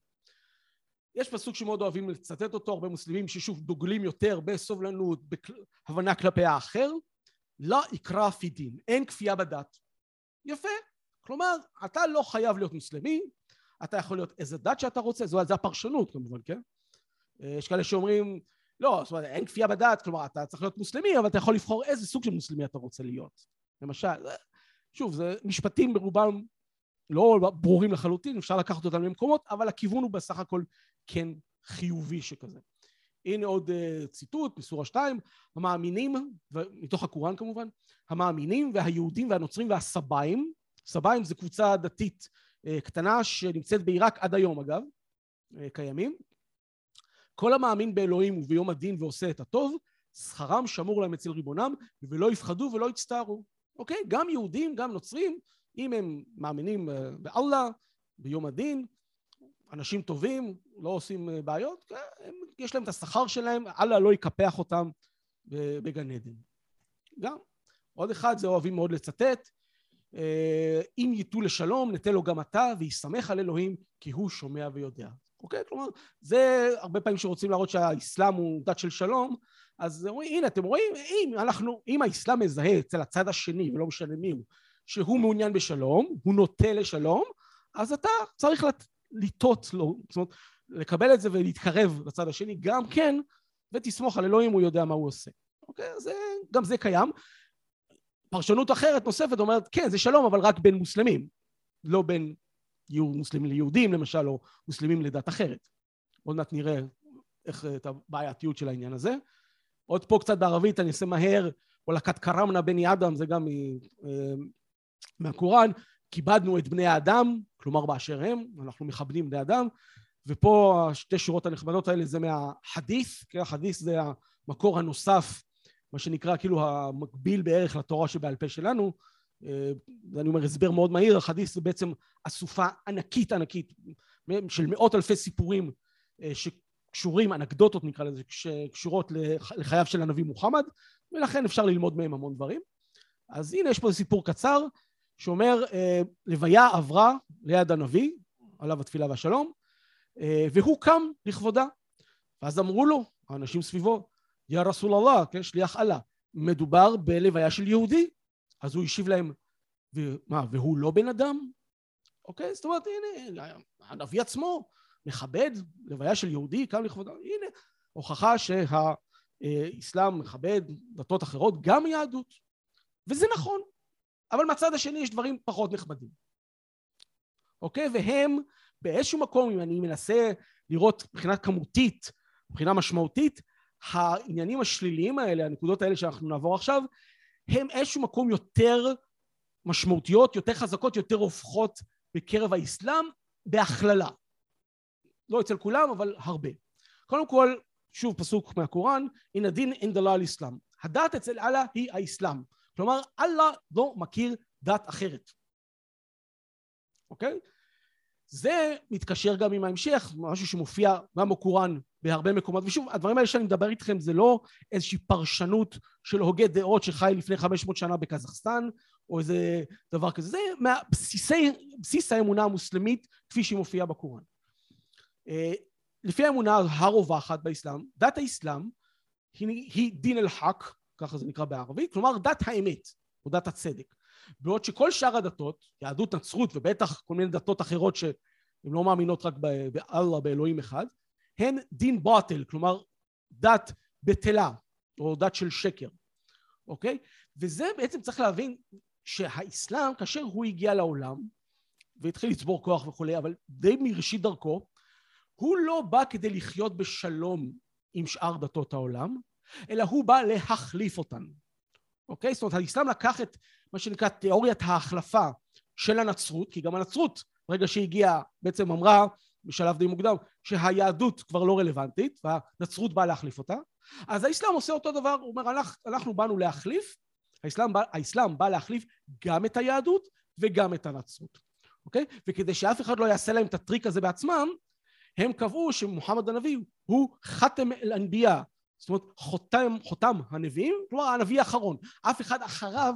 יש פסוק שמאוד אוהבים לצטט אותו, הרבה מוסלמים ששוב דוגלים יותר בסובלנות, בהבנה כלפי האחר, לא יקרא פי דין, אין כפייה בדת. יפה. כלומר, אתה לא חייב להיות מוסלמי, אתה יכול להיות איזה דת שאתה רוצה, זו, זו הפרשנות כמובן, כן? יש כאלה שאומרים, לא, זאת אומרת, אין כפייה בדת, כלומר, אתה צריך להיות מוסלמי, אבל אתה יכול לבחור איזה סוג של מוסלמי אתה רוצה להיות. למשל, שוב, זה משפטים ברובם לא ברורים לחלוטין, אפשר לקחת אותם למקומות, אבל הכיוון הוא בסך הכל כן חיובי שכזה. הנה עוד uh, ציטוט מסורה 2, המאמינים, מתוך הקוראן כמובן, המאמינים והיהודים והנוצרים והסבאים, סבאים זה קבוצה דתית uh, קטנה שנמצאת בעיראק עד היום אגב, uh, קיימים. כל המאמין באלוהים וביום הדין ועושה את הטוב, שכרם שמור להם אצל ריבונם, ולא יפחדו ולא יצטערו. אוקיי? גם יהודים, גם נוצרים, אם הם מאמינים באללה, ביום הדין, אנשים טובים, לא עושים אה, בעיות, כן, הם, יש להם את השכר שלהם, אללה לא יקפח אותם בגן עדן. גם. עוד אחד, זה אוהבים מאוד לצטט, אה, אם ייטו לשלום, נתן לו גם אתה, ויסמך על אלוהים, כי הוא שומע ויודע. אוקיי? כלומר, זה הרבה פעמים שרוצים להראות שהאסלאם הוא דת של שלום, אז אומרים, הנה, אתם רואים, אם אנחנו, אם האסלאם מזהה אצל הצד השני, ולא משנה מי הוא, שהוא מעוניין בשלום, הוא נוטה לשלום, אז אתה צריך לטעות לו, זאת אומרת, לקבל את זה ולהתקרב לצד השני, גם כן, ותסמוך על אלוהים, הוא יודע מה הוא עושה. אוקיי? זה, גם זה קיים. פרשנות אחרת נוספת אומרת, כן, זה שלום, אבל רק בין מוסלמים, לא בין מוסלמים ליהודים, למשל, או מוסלמים לדת אחרת. עוד מעט נראה איך, את הבעייתיות של העניין הזה. עוד פה קצת בערבית, אני אעשה מהר, וולקת קרמנה בני אדם, זה גם אה, מהקוראן, כיבדנו את בני האדם, כלומר באשר הם, אנחנו מכבדים בני אדם, ופה השתי שורות הנכבדות האלה זה מהחדית', כי החדית' זה המקור הנוסף, מה שנקרא כאילו המקביל בערך לתורה שבעל פה שלנו, ואני אומר הסבר מאוד מהיר, החדית' זה בעצם אסופה ענקית ענקית של מאות אלפי סיפורים אה, שקשורים, אנקדוטות נקרא לזה, שקשורות לחייו של הנביא מוחמד, ולכן אפשר ללמוד מהם המון דברים. אז הנה יש פה סיפור קצר שאומר אה, לוויה עברה ליד הנביא, עליו התפילה והשלום, אה, והוא קם לכבודה. ואז אמרו לו, האנשים סביבו, יא רסול אללה, כן, שליח אללה, מדובר בלוויה של יהודי. אז הוא השיב להם, ומה, והוא לא בן אדם? אוקיי, זאת אומרת, הנה, הנביא עצמו מכבד לוויה של יהודי, קם לכבודה, הנה, הוכחה שהאסלאם מכבד דתות אחרות, גם יהדות. וזה נכון, אבל מהצד השני יש דברים פחות נכבדים. אוקיי? והם באיזשהו מקום, אם אני מנסה לראות מבחינה כמותית, מבחינה משמעותית, העניינים השליליים האלה, הנקודות האלה שאנחנו נעבור עכשיו, הם איזשהו מקום יותר משמעותיות, יותר חזקות, יותר הופכות בקרב האסלאם בהכללה. לא אצל כולם, אבל הרבה. קודם כל, שוב פסוק מהקוראן, אין הדין אין דלה על אסלאם. הדת אצל אללה היא האסלאם. כלומר, אללה לא מכיר דת אחרת. אוקיי? זה מתקשר גם עם ההמשך, משהו שמופיע גם בקוראן בהרבה מקומות, ושוב, הדברים האלה שאני מדבר איתכם זה לא איזושהי פרשנות של הוגה דעות שחי לפני 500 שנה בקזחסטן, או איזה דבר כזה, זה בסיס האמונה המוסלמית כפי שהיא מופיעה בקוראן. אה, לפי האמונה הרווחת באסלאם, דת האסלאם היא, היא דין אל-חק, ככה זה נקרא בערבית, כלומר דת האמת, או דת הצדק. בעוד שכל שאר הדתות, יהדות נצרות ובטח כל מיני דתות אחרות שהן לא מאמינות רק באללה, באלוהים אחד, הן דין בוטל, כלומר דת בטלה, או דת של שקר, אוקיי? וזה בעצם צריך להבין שהאסלאם, כאשר הוא הגיע לעולם, והתחיל לצבור כוח וכולי, אבל די מראשית דרכו, הוא לא בא כדי לחיות בשלום עם שאר דתות העולם, אלא הוא בא להחליף אותן. אוקיי? זאת אומרת, האסלאם לקח את מה שנקרא תיאוריית ההחלפה של הנצרות, כי גם הנצרות, ברגע שהגיעה, בעצם אמרה בשלב די מוקדם, שהיהדות כבר לא רלוונטית, והנצרות באה להחליף אותה. אז האסלאם עושה אותו דבר, הוא אומר, אנחנו, באנו להחליף, האסלאם בא, האסלאם בא להחליף גם את היהדות וגם את הנצרות, אוקיי? וכדי שאף אחד לא יעשה להם את הטריק הזה בעצמם, הם קבעו שמוחמד הנביא הוא חתם אל-אנבייה, זאת אומרת חותם, חותם הנביאים, כלומר הנביא האחרון. אף אחד אחריו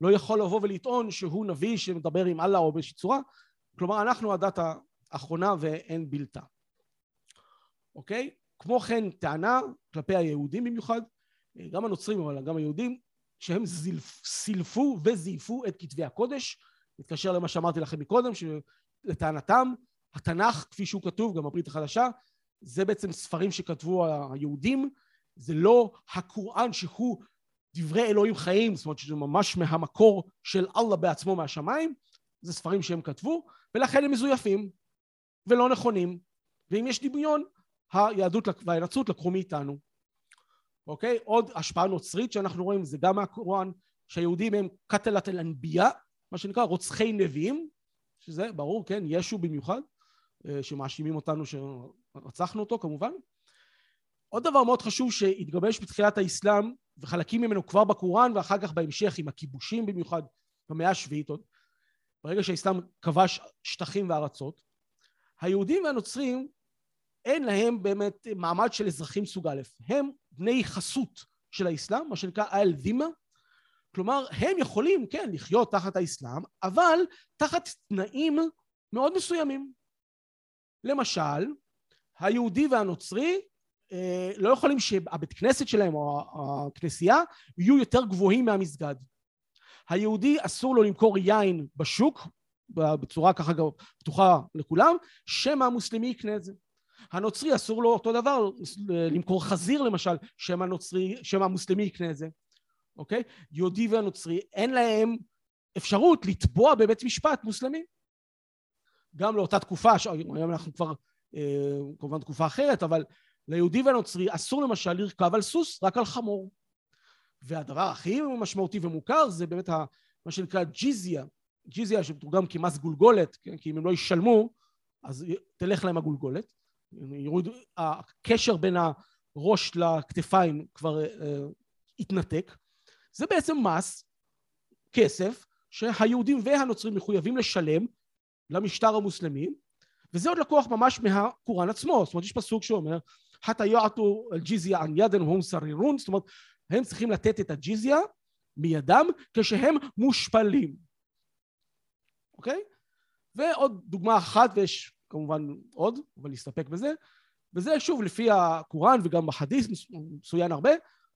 לא יכול לבוא ולטעון שהוא נביא שמדבר עם אללה או באיזושהי צורה, כלומר אנחנו הדת האחרונה ואין בלתה. אוקיי? כמו כן טענה כלפי היהודים במיוחד, גם הנוצרים אבל גם היהודים, שהם זילפ, סילפו וזייפו את כתבי הקודש, מתקשר למה שאמרתי לכם מקודם, שלטענתם התנ"ך כפי שהוא כתוב, גם הברית החדשה, זה בעצם ספרים שכתבו היהודים, זה לא הקוראן שהוא דברי אלוהים חיים, זאת אומרת שזה ממש מהמקור של אללה בעצמו מהשמיים, זה ספרים שהם כתבו, ולכן הם מזויפים ולא נכונים, ואם יש דמיון, היהדות והנצרות לקחו מאיתנו. אוקיי? עוד השפעה נוצרית שאנחנו רואים, זה גם מהקוראן, שהיהודים הם קטלת אל אנבייה, מה שנקרא רוצחי נביאים, שזה ברור, כן, ישו במיוחד, אה, שמאשימים אותנו שרצחנו אותו כמובן. עוד דבר מאוד חשוב שהתגבש בתחילת האסלאם, וחלקים ממנו כבר בקוראן ואחר כך בהמשך עם הכיבושים במיוחד במאה השביעית עוד, ברגע שהאסלאם כבש שטחים וארצות, היהודים והנוצרים אין להם באמת מעמד של אזרחים סוג א', הם בני חסות של האסלאם, מה שנקרא אל דימה, כלומר הם יכולים כן לחיות תחת האסלאם, אבל תחת תנאים מאוד מסוימים. למשל, היהודי והנוצרי לא יכולים שהבית כנסת שלהם או הכנסייה יהיו יותר גבוהים מהמסגד. היהודי אסור לו למכור יין בשוק בצורה ככה פתוחה לכולם, שמא המוסלמי יקנה את זה. הנוצרי אסור לו אותו דבר למכור חזיר למשל, שמא הנוצרי, שמא המוסלמי יקנה את זה, אוקיי? יהודי והנוצרי אין להם אפשרות לתבוע בבית משפט מוסלמי. גם לאותה תקופה, היום אנחנו כבר אה, כמובן תקופה אחרת, אבל ליהודי והנוצרי אסור למשל לרכב על סוס, רק על חמור. והדבר הכי משמעותי ומוכר זה באמת מה שנקרא ג'יזיה, ג'יזיה שמתורגם כמס גולגולת, כן? כי אם הם לא ישלמו אז תלך להם הגולגולת. יוריד, הקשר בין הראש לכתפיים כבר uh, התנתק. זה בעצם מס, כסף, שהיהודים והנוצרים מחויבים לשלם למשטר המוסלמי, וזה עוד לקוח ממש מהקוראן עצמו. זאת אומרת, יש פסוק שאומר, חתא יעטו אל-ג'יזיה ען ידן והם סרירון, זאת אומרת, הם צריכים לתת את הג'יזיה מידם כשהם מושפלים. אוקיי? ועוד דוגמה אחת, ויש כמובן עוד, אבל נסתפק בזה, וזה שוב לפי הקוראן וגם בחדיס מצוין הרבה,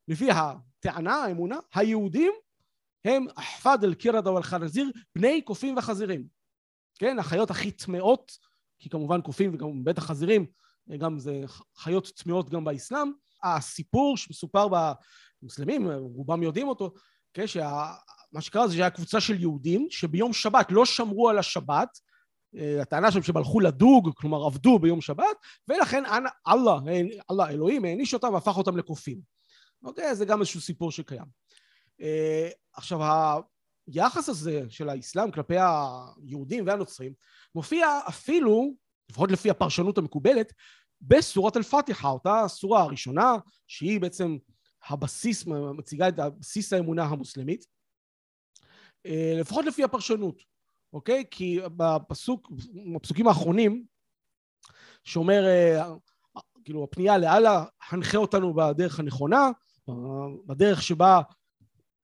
לפי הטענה, האמונה, היהודים הם אחפד אל-קירדה ואל-חנזיר, בני קופים וחזירים. כן, החיות הכי טמאות, כי כמובן קופים וגם בטח חזירים, גם זה חיות טמאות גם באסלאם. הסיפור שמסופר במוסלמים, רובם יודעים אותו, כן, שה... מה שקרה זה שהיה קבוצה של יהודים שביום שבת לא שמרו על השבת, אה, הטענה שלהם שהם הלכו לדוג, כלומר עבדו ביום שבת, ולכן אללה, אללה אלוהים העניש אותם והפך אותם לקופים. אוקיי? זה גם איזשהו סיפור שקיים. אה, עכשיו, היחס הזה של האסלאם כלפי היהודים והנוצרים מופיע אפילו, לפחות לפי הפרשנות המקובלת, בסורת אל-פתיחה, אותה סורה הראשונה, שהיא בעצם הבסיס, מציגה את בסיס האמונה המוסלמית, אה, לפחות לפי הפרשנות, אוקיי? כי בפסוק, בפסוקים האחרונים, שאומר, אה, כאילו הפנייה לאללה, הנחה אותנו בדרך הנכונה, בדרך שבה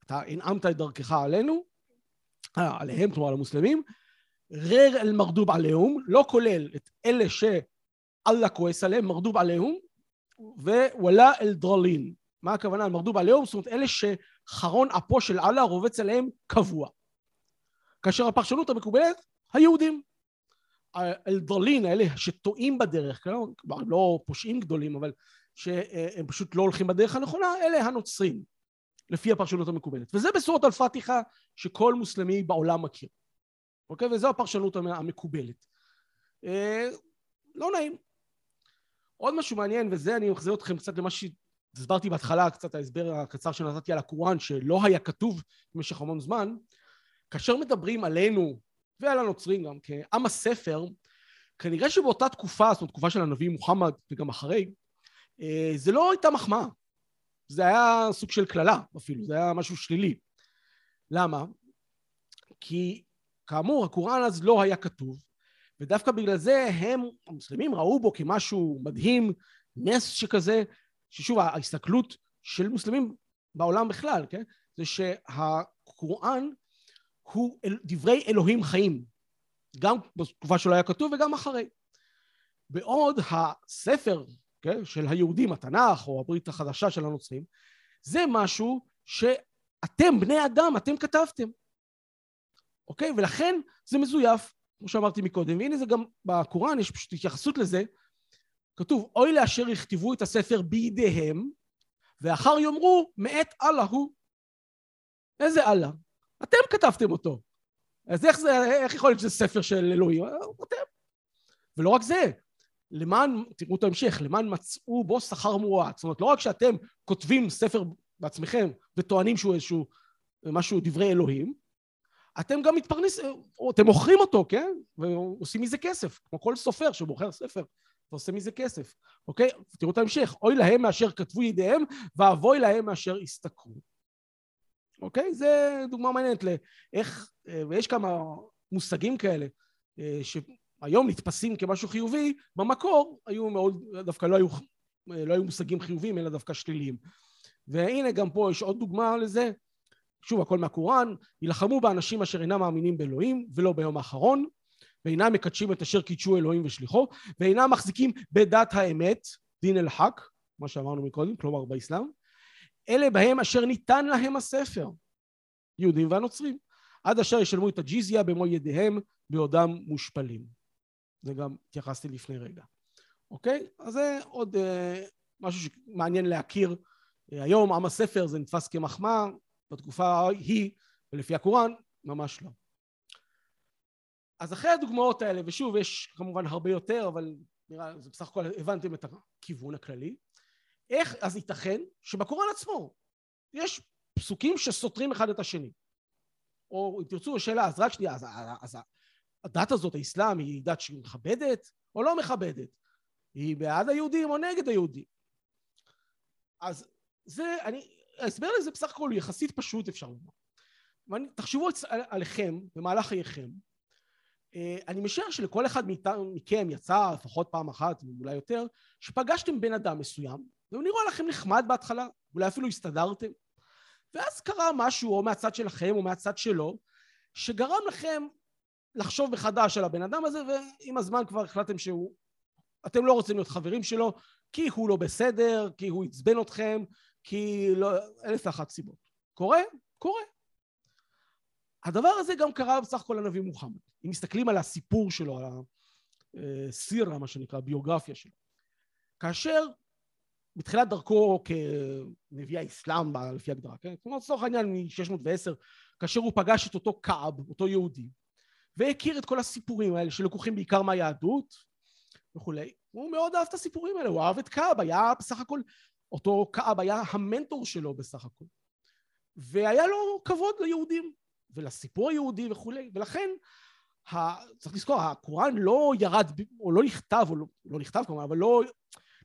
אתה הנעמת את דרכך עלינו, אה, עליהם, כלומר על המוסלמים, רר אל מרדוב עליהם, לא כולל את אלה שאללה כועס עליהם, מרדוב עליהם, ווואלה אל דרלין. מה הכוונה על מרדוב עליהם? זאת אומרת, אלה שחרון אפו של אללה רובץ עליהם קבוע. כאשר הפרשנות המקובלת, היהודים. האלדרלין האלה שטועים בדרך, כלומר לא פושעים גדולים, אבל שהם פשוט לא הולכים בדרך הנכונה, אלה הנוצרים, לפי הפרשנות המקובלת. וזה בסורת אל-פתיחה שכל מוסלמי בעולם מכיר. אוקיי? וזו הפרשנות המקובלת. אה, לא נעים. עוד משהו מעניין, וזה אני מחזיר אתכם קצת למה שהסברתי בהתחלה, קצת ההסבר הקצר שנתתי על הקוראן, שלא היה כתוב במשך המון זמן, כאשר מדברים עלינו ועל הנוצרים גם כעם הספר, כנראה שבאותה תקופה, זאת אומרת תקופה של הנביא מוחמד וגם אחרי, אה, זה לא הייתה מחמאה. זה היה סוג של קללה אפילו, זה היה משהו שלילי. למה? כי כאמור הקוראן אז לא היה כתוב, ודווקא בגלל זה הם, המוסלמים ראו בו כמשהו מדהים, נס שכזה, ששוב ההסתכלות של מוסלמים בעולם בכלל, כן? זה שהקוראן הוא דברי אלוהים חיים, גם בתקופה שלא היה כתוב וגם אחרי. בעוד הספר כן, של היהודים, התנ"ך או הברית החדשה של הנוצרים, זה משהו שאתם בני אדם, אתם כתבתם. אוקיי? ולכן זה מזויף, כמו שאמרתי מקודם, והנה זה גם בקוראן, יש פשוט התייחסות לזה. כתוב, אוי לאשר יכתבו את הספר בידיהם, ואחר יאמרו, מאת אללה הוא. איזה אללה? אתם כתבתם אותו. אז איך זה, איך יכול להיות שזה ספר של אלוהים? אתם. ולא רק זה, למען, תראו את ההמשך, למען מצאו בו שכר מועט. זאת אומרת, לא רק שאתם כותבים ספר בעצמכם וטוענים שהוא איזשהו משהו, דברי אלוהים, אתם גם מתפרנסים, אתם מוכרים אותו, כן? ועושים מזה כסף, כמו כל סופר שמוכר ספר ועושה מזה כסף, אוקיי? תראו את ההמשך, אוי להם מאשר כתבו ידיהם, ואבוי להם מאשר הסתכרו. אוקיי? זה דוגמה מעניינת לאיך, ויש כמה מושגים כאלה, שהיום נתפסים כמשהו חיובי, במקור היו מאוד, דווקא לא היו, לא היו מושגים חיוביים, אלא דווקא שליליים. והנה גם פה יש עוד דוגמה לזה, שוב הכל מהקוראן, יילחמו באנשים אשר אינם מאמינים באלוהים ולא ביום האחרון, ואינם מקדשים את אשר קידשו אלוהים ושליחו, ואינם מחזיקים בדת האמת, דין אל חק, מה שאמרנו מקודם, כלומר באסלאם, אלה בהם אשר ניתן להם הספר, יהודים והנוצרים, עד אשר ישלמו את הג'יזיה במו ידיהם בעודם מושפלים. זה גם התייחסתי לפני רגע. אוקיי? אז זה עוד אה, משהו שמעניין להכיר. אה, היום עם הספר זה נתפס כמחמאה, בתקופה ההיא, ולפי הקוראן, ממש לא. אז אחרי הדוגמאות האלה, ושוב, יש כמובן הרבה יותר, אבל נראה, זה בסך הכל הבנתם את הכיוון הכללי. איך אז ייתכן שבקוראן עצמו יש פסוקים שסותרים אחד את השני? או אם תרצו, שאלה, אז רק שנייה, אז, אז הדת הזאת, האסלאם, היא דת שמכבדת או לא מכבדת? היא בעד היהודים או נגד היהודים? אז זה, אני, ההסבר לזה בסך הכל הוא יחסית פשוט אפשר לומר. תחשבו עליכם במהלך חייכם. אה, אני משער שלכל אחד מכם יצא לפחות פעם אחת, אולי יותר, שפגשתם בן אדם מסוים, והוא נראה לכם נחמד בהתחלה, אולי אפילו הסתדרתם, ואז קרה משהו או מהצד שלכם או מהצד שלו, שגרם לכם לחשוב מחדש על הבן אדם הזה, ועם הזמן כבר החלטתם שהוא... אתם לא רוצים להיות חברים שלו, כי הוא לא בסדר, כי הוא עצבן אתכם, כי לא, אלף ואחת סיבות. קורה? קורה. הדבר הזה גם קרה בסך הכל לנביא מוחמד. אם מסתכלים על הסיפור שלו, על הסירה, מה שנקרא, הביוגרפיה שלו. כאשר בתחילת דרכו כנביא האסלאם, לפי הגדרה, כן? כלומר, לצורך העניין מ-610, כאשר הוא פגש את אותו כעב, אותו יהודי, והכיר את כל הסיפורים האלה שלקוחים בעיקר מהיהדות וכולי, הוא מאוד אהב את הסיפורים האלה, הוא אהב את כעב, היה בסך הכל אותו כעב היה המנטור שלו בסך הכל. והיה לו כבוד ליהודים ולסיפור היהודי וכולי, ולכן ה... צריך לזכור, הקוראן לא ירד, או לא נכתב, או לא, לא נכתב כמובן, אבל לא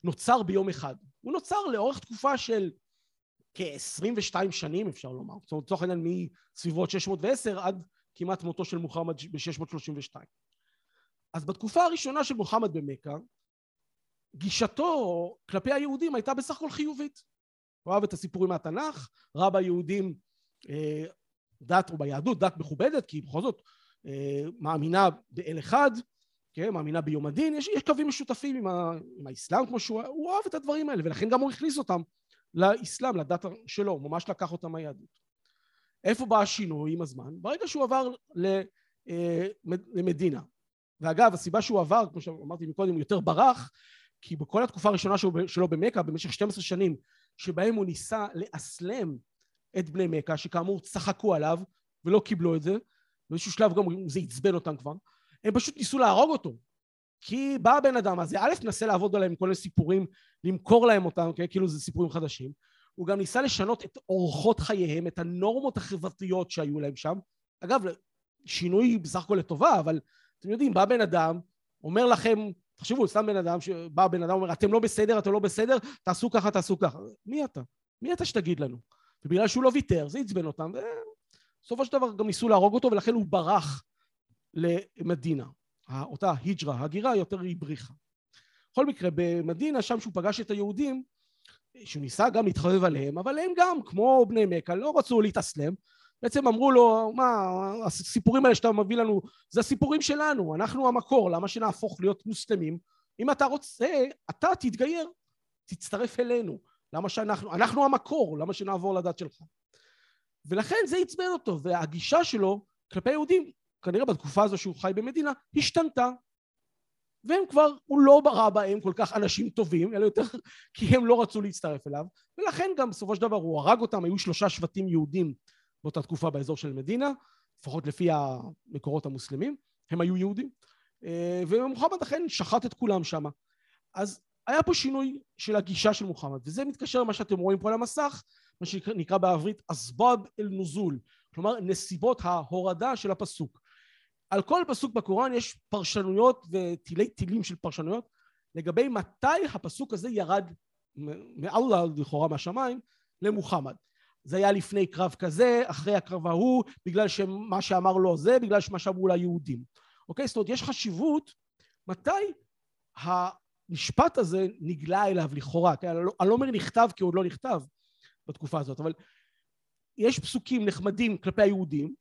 נוצר ביום אחד. הוא נוצר לאורך תקופה של כ-22 שנים אפשר לומר, זאת אומרת לצורך העניין מסביבות 610 עד כמעט מותו של מוחמד ב-632. אז בתקופה הראשונה של מוחמד במכה גישתו כלפי היהודים הייתה בסך הכל חיובית. הוא אהב את הסיפורים מהתנ"ך, ראה ביהודים אה, דת, או ביהדות דת מכובדת, כי בכל זאת אה, מאמינה באל אחד, כן, מאמינה ביום הדין, יש, יש קווים משותפים עם, ה, עם האסלאם כמו שהוא, הוא אהב את הדברים האלה, ולכן גם הוא הכניס אותם לאסלאם, לדת שלו, הוא ממש לקח אותם מהיהדות. איפה בא השינוי עם הזמן? ברגע שהוא עבר אה, למדינה. ואגב, הסיבה שהוא עבר, כמו שאמרתי מקודם, הוא יותר ברח, כי בכל התקופה הראשונה שלו במכה, במשך 12 שנים, שבהם הוא ניסה לאסלם את בני מכה, שכאמור צחקו עליו ולא קיבלו את זה, באיזשהו שלב גם זה עצבן אותם כבר, הם פשוט ניסו להרוג אותו. כי בא הבן אדם הזה, א', נסה לעבוד עליהם כל מיני סיפורים, למכור להם אותם, okay? כאילו זה סיפורים חדשים. הוא גם ניסה לשנות את אורחות חייהם, את הנורמות החברתיות שהיו להם שם. אגב, שינוי בסך הכל לטובה, אבל אתם יודעים, בא בן אדם, אומר לכם, תחשבו, סתם בן אדם, שבא בן אדם ואומר, אתם לא בסדר, אתם לא בסדר, תעשו ככה, תעשו ככה. מי אתה? מי אתה שתגיד לנו? ובגלל שהוא לא ויתר, זה עצבן אותם, ובסופו של דבר גם ניסו להרוג אותו, ולכן הוא ברח למדינה. אותה היג'רה, הגירה יותר היא בריחה. בכל מקרה, במדינה, שם שהוא פגש את היהודים, שהוא ניסה גם להתחבב עליהם, אבל הם גם, כמו בני מכה, לא רצו להתאסלם, בעצם אמרו לו, מה, הסיפורים האלה שאתה מביא לנו, זה הסיפורים שלנו, אנחנו המקור, למה שנהפוך להיות מוסלמים? אם אתה רוצה, אתה תתגייר, תצטרף אלינו. למה שאנחנו, אנחנו המקור, למה שנעבור לדת שלך? ולכן זה עצבן אותו, והגישה שלו כלפי יהודים, כנראה בתקופה הזו שהוא חי במדינה, השתנתה. והם כבר, הוא לא ברא בהם כל כך אנשים טובים, אלא יותר כי הם לא רצו להצטרף אליו, ולכן גם בסופו של דבר הוא הרג אותם, היו שלושה שבטים יהודים באותה תקופה באזור של מדינה, לפחות לפי המקורות המוסלמים, הם היו יהודים, אה, ומוחמד אכן שחט את כולם שם. אז היה פה שינוי של הגישה של מוחמד, וזה מתקשר למה שאתם רואים פה על המסך, מה שנקרא בעברית אסבאב אל נוזול, כלומר נסיבות ההורדה של הפסוק. על כל פסוק בקוראן יש פרשנויות ותילי תילים של פרשנויות לגבי מתי הפסוק הזה ירד מאללה לכאורה מהשמיים למוחמד. זה היה לפני קרב כזה, אחרי הקרב ההוא, בגלל שמה שאמר לו זה, בגלל מה שאמרו ליהודים. אוקיי? זאת אומרת, יש חשיבות מתי המשפט הזה נגלה אליו לכאורה. כן? לא, אני לא אומר נכתב כי עוד לא נכתב בתקופה הזאת, אבל יש פסוקים נחמדים כלפי היהודים,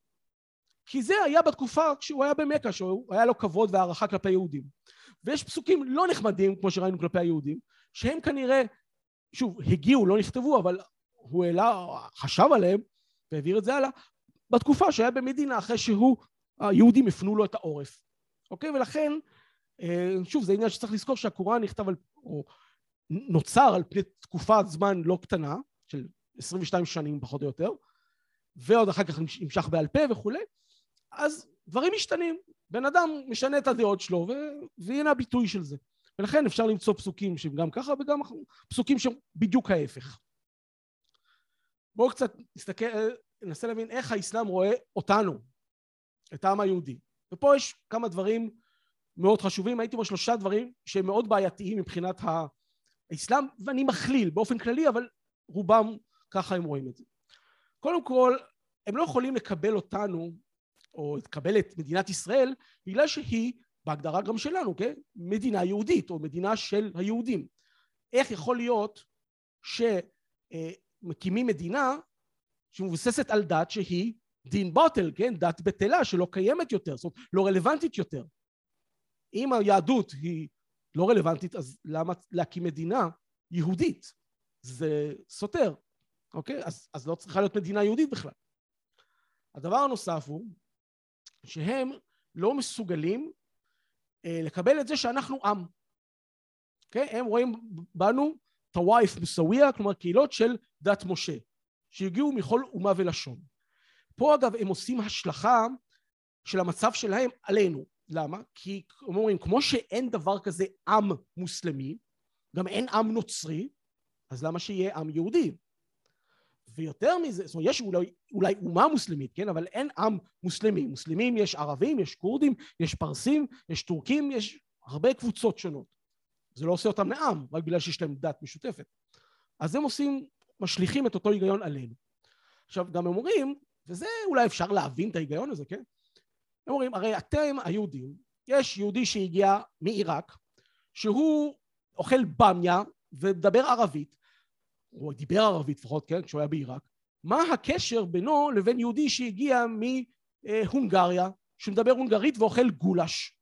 כי זה היה בתקופה כשהוא היה במכה, שהוא היה לו כבוד והערכה כלפי היהודים. ויש פסוקים לא נחמדים, כמו שראינו כלפי היהודים, שהם כנראה, שוב, הגיעו, לא נכתבו, אבל הוא העלה, חשב עליהם והעביר את זה הלאה, בתקופה שהיה במדינה אחרי שהוא, היהודים הפנו לו את העורף. אוקיי? ולכן, אה, שוב, זה עניין שצריך לזכור שהקוראן נכתב על, או נוצר על פני תקופת זמן לא קטנה, של 22 שנים פחות או יותר, ועוד אחר כך נמשך בעל פה וכולי, אז דברים משתנים. בן אדם משנה את הדעות שלו, ו... והנה הביטוי של זה. ולכן אפשר למצוא פסוקים שהם גם ככה, וגם פסוקים שהם בדיוק ההפך. בואו קצת נסתכל, ננסה להבין איך האסלאם רואה אותנו, את העם היהודי. ופה יש כמה דברים מאוד חשובים, הייתי בו שלושה דברים שהם מאוד בעייתיים מבחינת האסלאם, ואני מכליל באופן כללי, אבל רובם ככה הם רואים את זה. קודם כל, הם לא יכולים לקבל אותנו, או לקבל את מדינת ישראל, בגלל שהיא, בהגדרה גם שלנו, כן? מדינה יהודית, או מדינה של היהודים. איך יכול להיות שמקימים מדינה שמבוססת על דת שהיא דין בוטל, כן? דת בטלה שלא קיימת יותר, זאת אומרת, לא רלוונטית יותר. אם היהדות היא לא רלוונטית, אז למה להקים מדינה יהודית? זה סותר, אוקיי? אז, אז לא צריכה להיות מדינה יהודית בכלל. הדבר הנוסף הוא שהם לא מסוגלים אה, לקבל את זה שאנחנו עם. אוקיי? הם רואים בנו טוואיף מוסאוויה, כלומר קהילות של דת משה, שהגיעו מכל אומה ולשון. פה אגב הם עושים השלכה של המצב שלהם עלינו. למה? כי הם אומרים, כמו שאין דבר כזה עם מוסלמי, גם אין עם נוצרי, אז למה שיהיה עם יהודי? ויותר מזה, זאת אומרת, יש אולי, אולי אומה מוסלמית, כן? אבל אין עם מוסלמי. מוסלמים יש ערבים, יש כורדים, יש פרסים, יש טורקים, יש הרבה קבוצות שונות. זה לא עושה אותם לעם, רק בגלל שיש להם דת משותפת. אז הם עושים, משליכים את אותו היגיון עלינו. עכשיו, גם הם אומרים, וזה אולי אפשר להבין את ההיגיון הזה, כן? הם אומרים, הרי אתם היהודים, יש יהודי שהגיע מעיראק, שהוא אוכל במיה ומדבר ערבית, הוא דיבר ערבית לפחות, כן, כשהוא היה בעיראק, מה הקשר בינו לבין יהודי שהגיע מהונגריה, שמדבר הונגרית ואוכל גולש?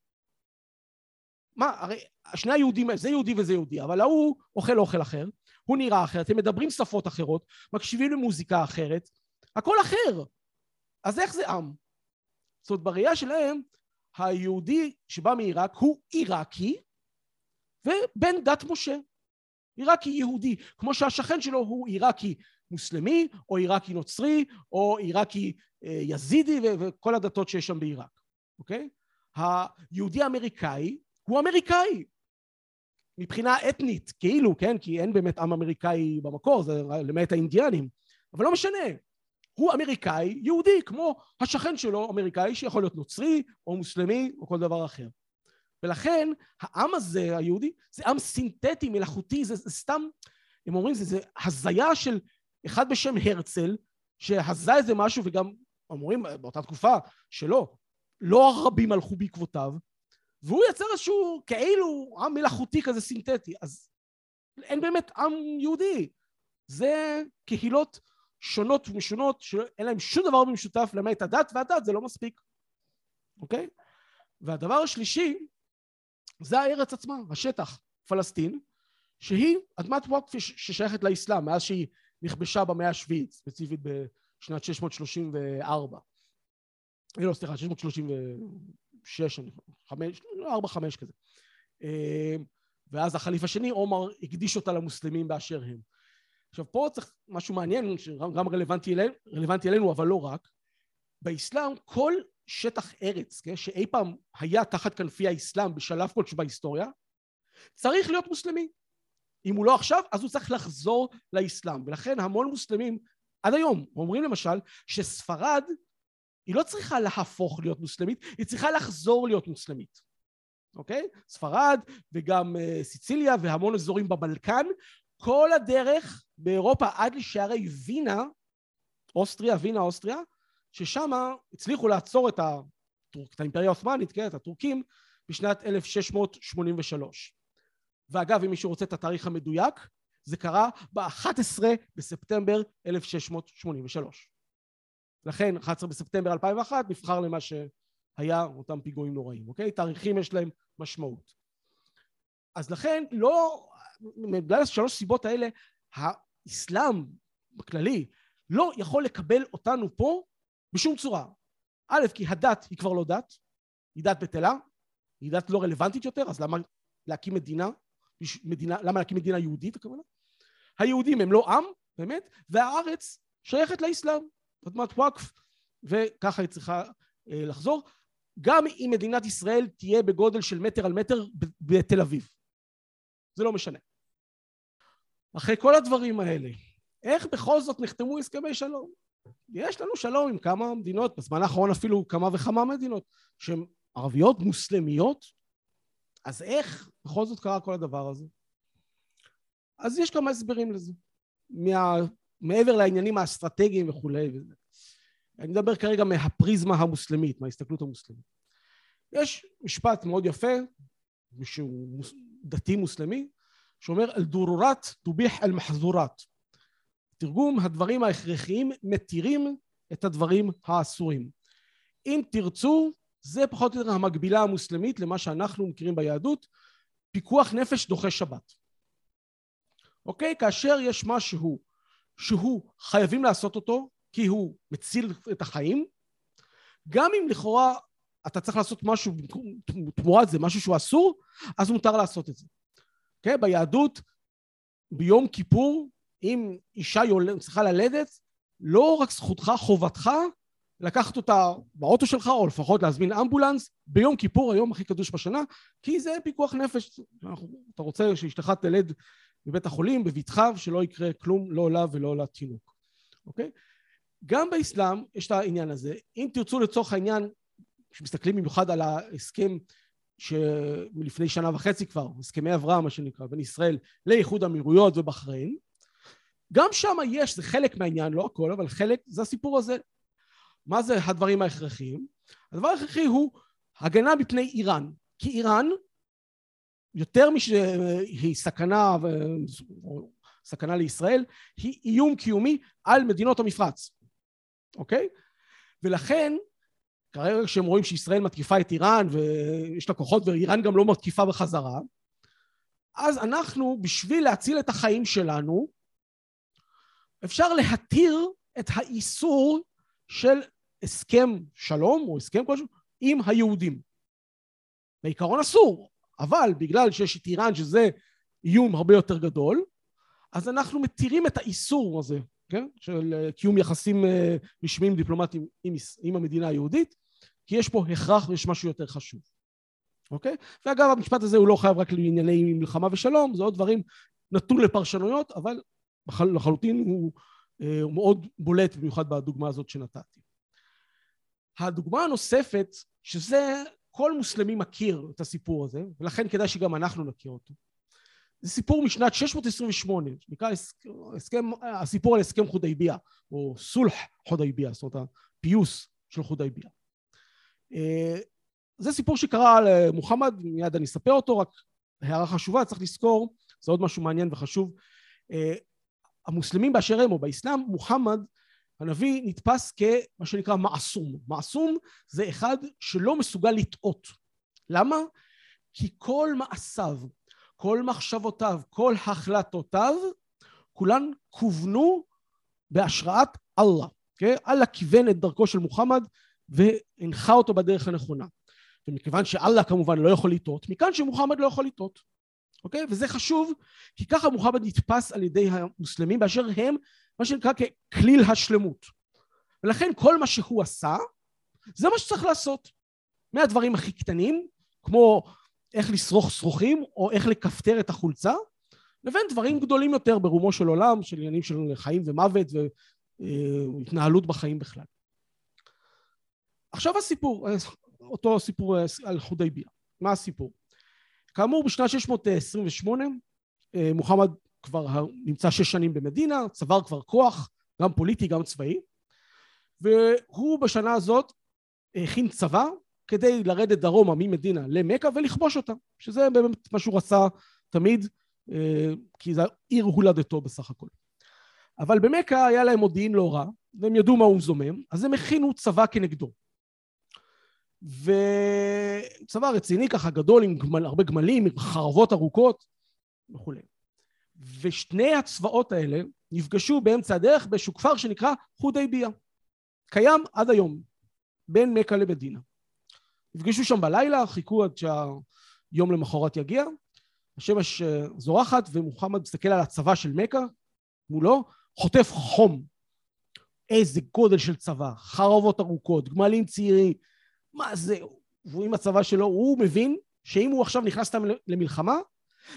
מה, הרי שני היהודים, זה יהודי וזה יהודי, אבל ההוא אוכל אוכל אחר, הוא נראה אחרת, הם מדברים שפות אחרות, מקשיבים למוזיקה אחרת, הכל אחר. אז איך זה עם? זאת אומרת, בראייה שלהם, היהודי שבא מעיראק הוא עיראקי ובן דת משה. עיראקי יהודי, כמו שהשכן שלו הוא עיראקי מוסלמי, או עיראקי נוצרי, או עיראקי אה, יזידי, וכל הדתות שיש שם בעיראק, אוקיי? היהודי האמריקאי הוא אמריקאי. מבחינה אתנית, כאילו, כן? כי אין באמת עם אמריקאי במקור, זה למעט האינדיאנים. אבל לא משנה. הוא אמריקאי יהודי, כמו השכן שלו אמריקאי שיכול להיות נוצרי או מוסלמי או כל דבר אחר. ולכן העם הזה, היהודי, זה עם סינתטי, מלאכותי, זה, זה סתם, הם אומרים, זה, זה הזיה של אחד בשם הרצל, שהזה איזה משהו, וגם אומרים באותה תקופה שלא, לא רבים הלכו בעקבותיו, והוא יצר איזשהו כאילו עם מלאכותי כזה סינתטי, אז אין באמת עם יהודי, זה קהילות שונות ומשונות שאין להם שום דבר במשותף למעט הדת, והדת זה לא מספיק, אוקיי? והדבר השלישי זה הארץ עצמה, השטח, פלסטין, שהיא אדמת ווקף ששייכת לאסלאם מאז שהיא נכבשה במאה השביעית, ספציפית בשנת 634. לא, סליחה, 636, חמש, ארבע, חמש כזה. אה, ואז החליף השני, עומר, הקדיש אותה למוסלמים באשר הם. עכשיו פה צריך משהו מעניין שגם רלוונטי אלינו, רלוונטי אלינו אבל לא רק. באסלאם כל שטח ארץ כן, שאי פעם היה תחת כנפי האסלאם בשלב כלשהו בהיסטוריה צריך להיות מוסלמי. אם הוא לא עכשיו אז הוא צריך לחזור לאסלאם ולכן המון מוסלמים עד היום אומרים למשל שספרד היא לא צריכה להפוך להיות מוסלמית היא צריכה לחזור להיות מוסלמית אוקיי? ספרד וגם uh, סיציליה והמון אזורים בבלקן כל הדרך באירופה עד לשערי וינה, אוסטריה, וינה, אוסטריה, ששם הצליחו לעצור את, הטורק, את האימפריה העות'מאנית, כן, את הטורקים, בשנת 1683. ואגב, אם מישהו רוצה את התאריך המדויק, זה קרה ב-11 בספטמבר 1683. לכן 11 בספטמבר 2001 נבחר למה שהיה אותם פיגועים נוראים, אוקיי? תאריכים יש להם משמעות. אז לכן לא, בגלל שלוש סיבות האלה, האסלאם בכללי לא יכול לקבל אותנו פה בשום צורה. א', כי הדת היא כבר לא דת, היא דת בטלה, היא דת לא רלוונטית יותר, אז למה להקים מדינה, מדינה למה להקים מדינה יהודית הכוונה? היהודים הם לא עם, באמת, והארץ שייכת לאסלאם, אדמת וואקף, וככה היא צריכה אה, לחזור. גם אם מדינת ישראל תהיה בגודל של מטר על מטר בתל אביב. זה לא משנה. אחרי כל הדברים האלה, איך בכל זאת נחתמו הסכמי שלום? יש לנו שלום עם כמה מדינות, בזמן האחרון אפילו כמה וכמה מדינות שהן ערביות מוסלמיות, אז איך בכל זאת קרה כל הדבר הזה? אז יש כמה הסברים לזה, מה... מעבר לעניינים האסטרטגיים וכולי. אני מדבר כרגע מהפריזמה המוסלמית, מההסתכלות המוסלמית. יש משפט מאוד יפה, שהוא דתי מוסלמי, שאומר אל דורורת תוביח אל מחזורת. תרגום הדברים ההכרחיים מתירים את הדברים האסורים. אם תרצו זה פחות או יותר המקבילה המוסלמית למה שאנחנו מכירים ביהדות פיקוח נפש דוחה שבת. אוקיי? כאשר יש משהו שהוא חייבים לעשות אותו כי הוא מציל את החיים גם אם לכאורה אתה צריך לעשות משהו תמורת זה, משהו שהוא אסור, אז מותר לעשות את זה. כן? Okay? ביהדות, ביום כיפור, אם אישה יולד, צריכה ללדת, לא רק זכותך, חובתך, לקחת אותה באוטו שלך, או לפחות להזמין אמבולנס, ביום כיפור, היום הכי קדוש בשנה, כי זה פיקוח נפש. אתה רוצה שאשתך תלד בבית החולים, בבטחה, ושלא יקרה כלום, לא לה ולא לתינוק, אוקיי? גם באסלאם יש את העניין הזה. אם תרצו לצורך העניין כשמסתכלים במיוחד על ההסכם שמלפני שנה וחצי כבר, הסכמי אברהם מה שנקרא, בין ישראל לאיחוד אמירויות ובחריין, גם שם יש, זה חלק מהעניין, לא הכל, אבל חלק, זה הסיפור הזה. מה זה הדברים ההכרחיים? הדבר ההכרחי הוא הגנה מפני איראן, כי איראן, יותר משהיא סכנה, סכנה לישראל, היא איום קיומי על מדינות המפרץ, אוקיי? ולכן כרגע כשהם רואים שישראל מתקיפה את איראן ויש לה כוחות ואיראן גם לא מתקיפה בחזרה, אז אנחנו, בשביל להציל את החיים שלנו, אפשר להתיר את האיסור של הסכם שלום או הסכם כלשהו עם היהודים. בעיקרון אסור, אבל בגלל שיש את איראן שזה איום הרבה יותר גדול, אז אנחנו מתירים את האיסור הזה כן? של אה, קיום יחסים אה, רשמיים דיפלומטיים עם, עם המדינה היהודית, כי יש פה הכרח ויש משהו יותר חשוב, אוקיי? ואגב, המשפט הזה הוא לא חייב רק לענייני מלחמה ושלום, זה עוד דברים נתון לפרשנויות, אבל לחלוטין הוא, אה, הוא מאוד בולט, במיוחד בדוגמה הזאת שנתתי. הדוגמה הנוספת, שזה כל מוסלמי מכיר את הסיפור הזה, ולכן כדאי שגם אנחנו נכיר אותו. זה סיפור משנת 628, שנקרא הסכם, הסיפור על הסכם חודייביה, או סולח חודייביה, זאת אומרת הפיוס של חודייביה. אה, זה סיפור שקרה למוחמד, מיד אני אספר אותו, רק הערה חשובה, צריך לזכור, זה עוד משהו מעניין וחשוב. אה, המוסלמים באשר הם, או באסלאם, מוחמד, הנביא נתפס כמה שנקרא מעסום. מעסום זה אחד שלא מסוגל לטעות. למה? כי כל מעשיו, כל מחשבותיו, כל החלטותיו, כולן כוונו בהשראת אללה. כן? אללה כיוון את דרכו של מוחמד והנחה אותו בדרך הנכונה. ומכיוון שאללה כמובן לא יכול לטעות, מכאן שמוחמד לא יכול לטעות. אוקיי? וזה חשוב, כי ככה מוחמד נתפס על ידי המוסלמים באשר הם מה שנקרא ככליל השלמות. ולכן כל מה שהוא עשה, זה מה שצריך לעשות. מהדברים הכי קטנים, כמו איך לשרוך שרוכים, או איך לכפתר את החולצה, לבין דברים גדולים יותר ברומו של עולם, של עניינים של חיים ומוות והתנהלות בחיים בכלל. עכשיו הסיפור, אותו סיפור על חודייביה. מה הסיפור? כאמור בשנת 628 מוחמד כבר נמצא שש שנים במדינה, צבר כבר כוח, גם פוליטי גם צבאי, והוא בשנה הזאת הכין צבא כדי לרדת דרומה ממדינה למכה ולכבוש אותה, שזה באמת מה שהוא רצה תמיד, אה, כי זה עיר הולדתו בסך הכל. אבל במכה היה להם מודיעין לא רע, והם ידעו מה הוא זומם, אז הם הכינו צבא כנגדו. וצבא רציני ככה גדול עם גמל, הרבה גמלים, עם חרבות ארוכות וכולי. ושני הצבאות האלה נפגשו באמצע הדרך באיזשהו כפר שנקרא חודייביה. קיים עד היום, בין מכה למדינה. נפגשו שם בלילה, חיכו עד שהיום למחרת יגיע, השמש אה, זורחת ומוחמד מסתכל על הצבא של מכה מולו, חוטף חום. איזה גודל של צבא, חרבות ארוכות, גמלים צעירים, מה זה, והוא עם הצבא שלו, הוא מבין שאם הוא עכשיו נכנס למלחמה,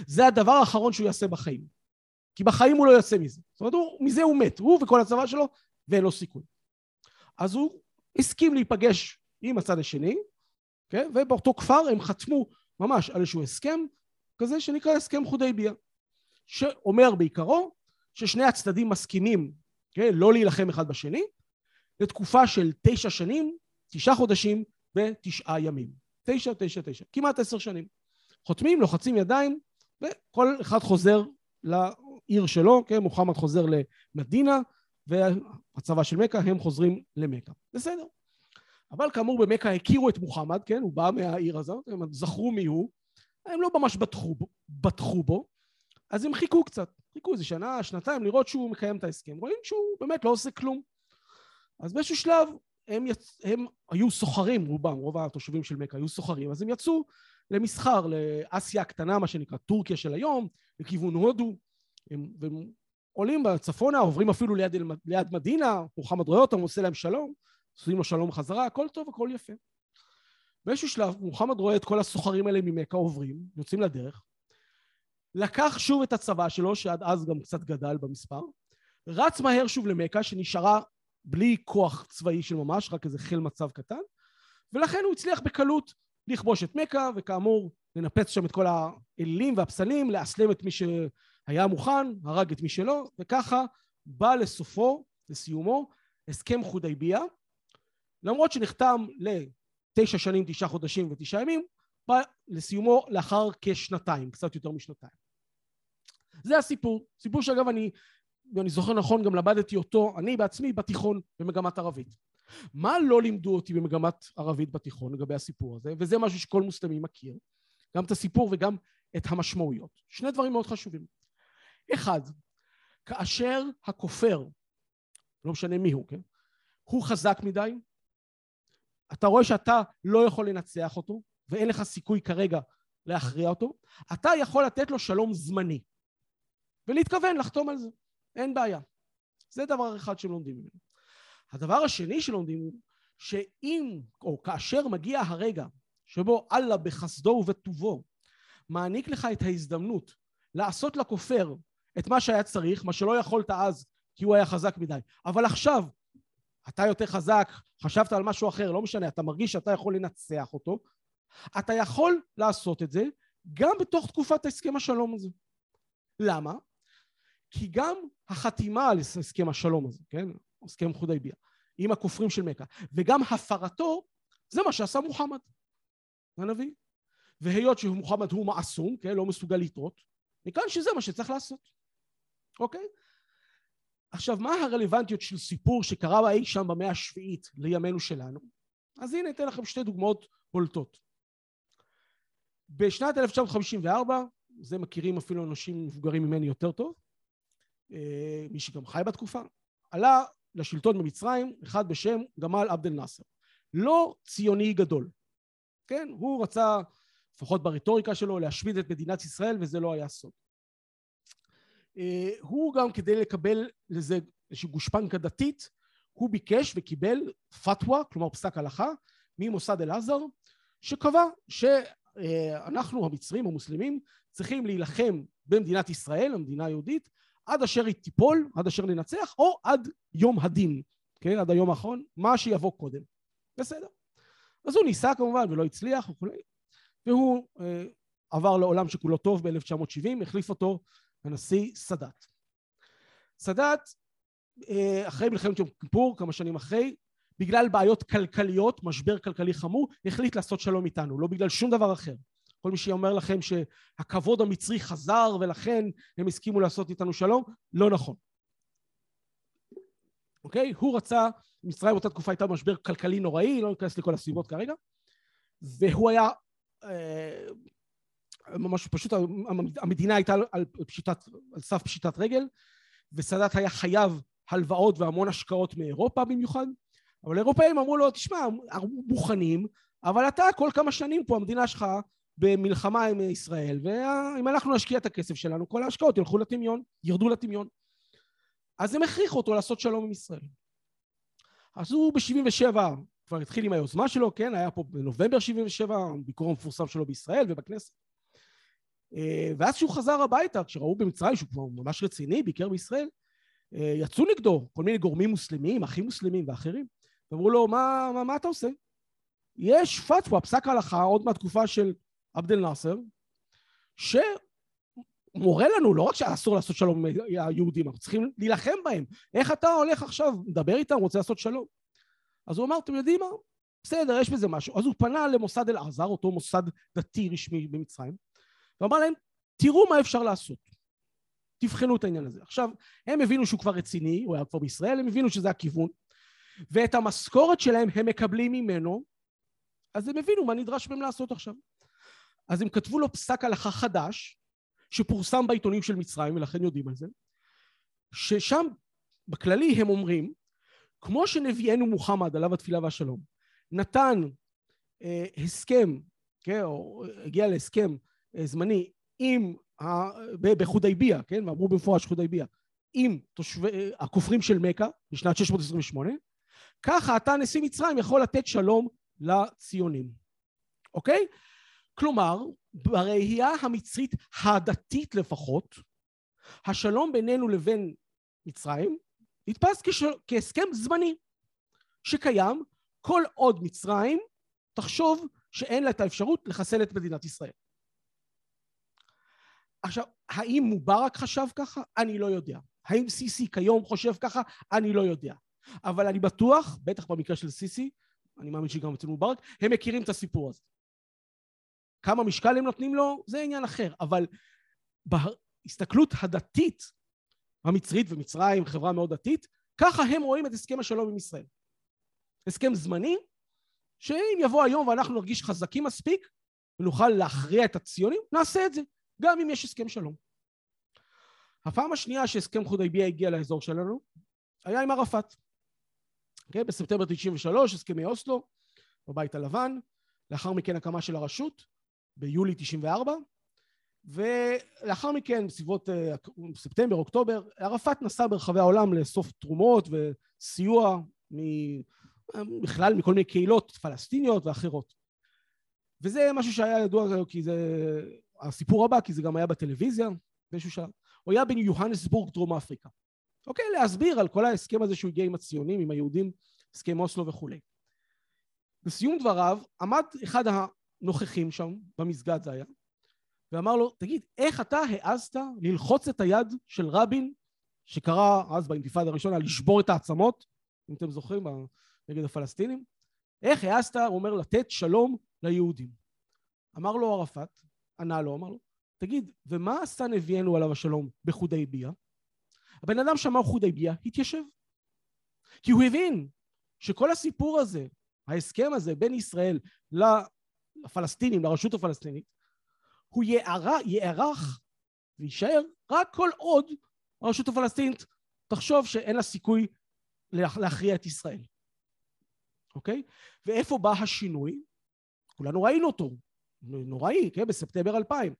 זה הדבר האחרון שהוא יעשה בחיים. כי בחיים הוא לא יוצא מזה. זאת אומרת, הוא, מזה הוא מת, הוא וכל הצבא שלו, ואין לו סיכוי. אז הוא הסכים להיפגש עם הצד השני, כן? ובאותו כפר הם חתמו ממש על איזשהו הסכם כזה שנקרא הסכם חודייביה, שאומר בעיקרו ששני הצדדים מסכימים, כן? לא להילחם אחד בשני, לתקופה של תשע שנים, תשעה חודשים ותשעה ימים. תשע, תשע, תשע. כמעט עשר שנים. חותמים, לוחצים ידיים, וכל אחד חוזר לעיר שלו, כן? מוחמד חוזר למדינה, והצבא של מכה, הם חוזרים למכה. בסדר. אבל כאמור במכה הכירו את מוחמד, כן? הוא בא מהעיר הזאת, הם זכרו מי הוא, הם לא ממש בטחו בו, בטחו בו, אז הם חיכו קצת, חיכו איזה שנה, שנתיים, לראות שהוא מקיים את ההסכם. רואים שהוא באמת לא עושה כלום. אז באיזשהו שלב הם, יצ... הם היו סוחרים, רובם, רוב התושבים של מכה היו סוחרים, אז הם יצאו למסחר לאסיה הקטנה, מה שנקרא טורקיה של היום, לכיוון הודו, הם, והם עולים בצפונה, עוברים אפילו ליד, ליד מדינה, מוחמד רואה אותם, עושה להם שלום, עושים לו שלום חזרה, הכל טוב, הכל יפה. באיזשהו שלב מוחמד רואה את כל הסוחרים האלה ממכה עוברים, יוצאים לדרך, לקח שוב את הצבא שלו, שעד אז גם קצת גדל במספר, רץ מהר שוב למכה, שנשארה בלי כוח צבאי של ממש, רק איזה חיל מצב קטן, ולכן הוא הצליח בקלות לכבוש את מכה, וכאמור, לנפץ שם את כל האלילים והפסלים, לאסלם את מי שהיה מוכן, הרג את מי שלא, וככה בא לסופו, לסיומו, הסכם חודייביה, למרות שנחתם לתשע שנים, תשעה חודשים ותשעה ימים, בא לסיומו לאחר כשנתיים, קצת יותר משנתיים. זה הסיפור. סיפור שאגב אני, ואני זוכר נכון, גם למדתי אותו, אני בעצמי, בתיכון, במגמת ערבית. מה לא לימדו אותי במגמת ערבית בתיכון לגבי הסיפור הזה, וזה משהו שכל מוסלמי מכיר, גם את הסיפור וגם את המשמעויות. שני דברים מאוד חשובים. אחד, כאשר הכופר, לא משנה מי הוא, כן? הוא חזק מדי, אתה רואה שאתה לא יכול לנצח אותו, ואין לך סיכוי כרגע להכריע אותו, אתה יכול לתת לו שלום זמני, ולהתכוון לחתום על זה, אין בעיה. זה דבר אחד שהם לומדים ממנו. הדבר השני שלומדים הוא שאם או כאשר מגיע הרגע שבו אללה בחסדו ובטובו מעניק לך את ההזדמנות לעשות לכופר את מה שהיה צריך, מה שלא יכולת אז כי הוא היה חזק מדי, אבל עכשיו אתה יותר חזק, חשבת על משהו אחר, לא משנה, אתה מרגיש שאתה יכול לנצח אותו, אתה יכול לעשות את זה גם בתוך תקופת הסכם השלום הזה. למה? כי גם החתימה על הסכם השלום הזה, כן? הסכם חודייביה, עם הכופרים של מכה, וגם הפרתו, זה מה שעשה מוחמד, הנביא. והיות שמוחמד הוא מעסום, כן? לא מסוגל לטעות, מכאן שזה מה שצריך לעשות, אוקיי? עכשיו, מה הרלוונטיות של סיפור שקרה אי שם במאה השביעית לימינו שלנו? אז הנה אתן לכם שתי דוגמאות בולטות. בשנת 1954, זה מכירים אפילו אנשים מבוגרים ממני יותר טוב, אה, מי שגם חי בתקופה, עלה לשלטון במצרים אחד בשם גמל עבד אל נאסר. לא ציוני גדול, כן? הוא רצה לפחות ברטוריקה שלו, להשמיד את מדינת ישראל, וזה לא היה סוד. אה, הוא גם כדי לקבל לזה איזושהי גושפנקה דתית, הוא ביקש וקיבל פתווה, כלומר פסק הלכה, ממוסד אל-עזר, שקבע שאנחנו המצרים המוסלמים צריכים להילחם במדינת ישראל, המדינה היהודית, עד אשר היא תיפול, עד אשר ננצח, או עד יום הדין, כן, עד היום האחרון, מה שיבוא קודם. בסדר. אז הוא ניסה כמובן ולא הצליח וכולי, והוא אה, עבר לעולם שכולו טוב ב-1970, החליף אותו הנשיא סאדאת. סאדאת, אה, אחרי מלחמת יום כיפור, כמה שנים אחרי, בגלל בעיות כלכליות, משבר כלכלי חמור, החליט לעשות שלום איתנו, לא בגלל שום דבר אחר. כל מי שאומר לכם שהכבוד המצרי חזר ולכן הם הסכימו לעשות איתנו שלום, לא נכון. אוקיי? הוא רצה, מצרים באותה תקופה הייתה במשבר כלכלי נוראי, לא ניכנס לכל הסיבות כרגע, והוא היה אה, ממש פשוט, המדינה הייתה על, פשיטת, על סף פשיטת רגל, וסאדאת היה חייב הלוואות והמון השקעות מאירופה במיוחד, אבל האירופאים אמרו לו, תשמע, מוכנים, אבל אתה כל כמה שנים פה, המדינה שלך במלחמה עם ישראל, ואם אנחנו נשקיע את הכסף שלנו, כל ההשקעות ילכו לטמיון, ירדו לטמיון. אז הם הכריחו אותו לעשות שלום עם ישראל. אז הוא ב-77 כבר התחיל עם היוזמה שלו, כן, היה פה בנובמבר 77, הביקור המפורסם שלו בישראל ובכנסת. אה, ואז כשהוא חזר הביתה, כשראו במצרים שהוא כבר ממש רציני, ביקר בישראל, אה, יצאו נגדו כל מיני גורמים מוסלמים, אחים מוסלמים ואחרים, ואמרו לו, מה, מה, מה אתה עושה? יש פתווה, פסק הלכה, עוד מהתקופה של עבד אל-נאסר, שמורה לנו לא רק שאסור לעשות שלום עם היהודים, אנחנו צריכים להילחם בהם. איך אתה הולך עכשיו, מדבר איתם, רוצה לעשות שלום? אז הוא אמר, אתם יודעים מה? בסדר, יש בזה משהו. אז הוא פנה למוסד אל-עזר, אותו מוסד דתי רשמי במצרים, ואמר להם, תראו מה אפשר לעשות. תבחנו את העניין הזה. עכשיו, הם הבינו שהוא כבר רציני, הוא היה כבר בישראל, הם הבינו שזה הכיוון, ואת המשכורת שלהם הם מקבלים ממנו, אז הם הבינו מה נדרש מהם לעשות עכשיו. אז הם כתבו לו פסק הלכה חדש, שפורסם בעיתונים של מצרים, ולכן יודעים על זה, ששם בכללי הם אומרים, כמו שנביאנו מוחמד, עליו התפילה והשלום, נתן אה, הסכם, כן, או הגיע להסכם אה, זמני עם, בחודייביה, כן, ואמרו במפורש חודייביה, עם תושבי, אה, הכופרים של מכה בשנת 628, ככה אתה נשיא מצרים יכול לתת שלום לציונים, אוקיי? כלומר, בראייה המצרית הדתית לפחות, השלום בינינו לבין מצרים נתפס כשל... כהסכם זמני שקיים כל עוד מצרים תחשוב שאין לה את האפשרות לחסל את מדינת ישראל. עכשיו, האם מובארק חשב ככה? אני לא יודע. האם סיסי כיום חושב ככה? אני לא יודע. אבל אני בטוח, בטח במקרה של סיסי, אני מאמין שגם אצל מובארק, הם מכירים את הסיפור הזה. כמה משקל הם נותנים לו, זה עניין אחר, אבל בהסתכלות הדתית המצרית, ומצרים חברה מאוד דתית, ככה הם רואים את הסכם השלום עם ישראל. הסכם זמני, שאם יבוא היום ואנחנו נרגיש חזקים מספיק, ונוכל להכריע את הציונים, נעשה את זה, גם אם יש הסכם שלום. הפעם השנייה שהסכם חודייביה הגיע לאזור שלנו, היה עם ערפאת. Okay, אוקיי? בספטמבר 93, הסכמי אוסלו, בבית הלבן, לאחר מכן הקמה של הרשות, ביולי 94, ולאחר מכן, בסביבות אה, ספטמבר, אוקטובר, ערפאת נסע ברחבי העולם לאסוף תרומות וסיוע בכלל מכל מיני קהילות פלסטיניות ואחרות. וזה משהו שהיה ידוע כי זה הסיפור הבא, כי זה גם היה בטלוויזיה באיזשהו שלב. הוא היה ביוהנסבורג, דרום אפריקה. אוקיי, להסביר על כל ההסכם הזה שהוא הגיע עם הציונים, עם היהודים, הסכם אוסלו וכולי. בסיום דבריו עמד אחד הנוכחים שם, במסגד זה היה, ואמר לו, תגיד, איך אתה העזת ללחוץ את היד של רבין, שקרא אז באינתיפאדה הראשונה לשבור את העצמות, אם אתם זוכרים, נגד הפלסטינים? איך העזת, הוא אומר, לתת שלום ליהודים? אמר לו ערפאת, ענה לו, אמר לו, תגיד, ומה עשה נביאנו עליו השלום בחודייביה? הבן אדם שמע חודייביה, התיישב. כי הוא הבין שכל הסיפור הזה, ההסכם הזה בין ישראל לפלסטינים, לרשות הפלסטינית, הוא יארך ויישאר רק כל עוד הרשות הפלסטינית תחשוב שאין לה סיכוי להכריע את ישראל. אוקיי? ואיפה בא השינוי? כולנו ראינו אותו. נוראי, כן, בספטמבר 2000.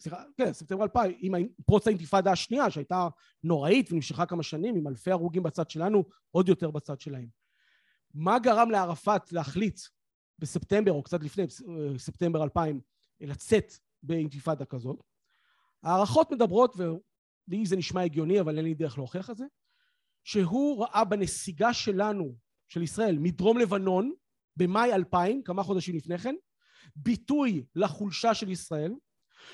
סליחה, כן, ספטמבר 2000, עם פרוץ האינתיפאדה השנייה שהייתה נוראית ונמשכה כמה שנים עם אלפי הרוגים בצד שלנו, עוד יותר בצד שלהם. מה גרם לערפאת להחליט בספטמבר או קצת לפני ספטמבר 2000 לצאת באינתיפאדה כזאת? הערכות מדברות, ולי זה נשמע הגיוני אבל אין לי דרך להוכיח את זה, שהוא ראה בנסיגה שלנו, של ישראל, מדרום לבנון במאי 2000, כמה חודשים לפני כן, ביטוי לחולשה של ישראל,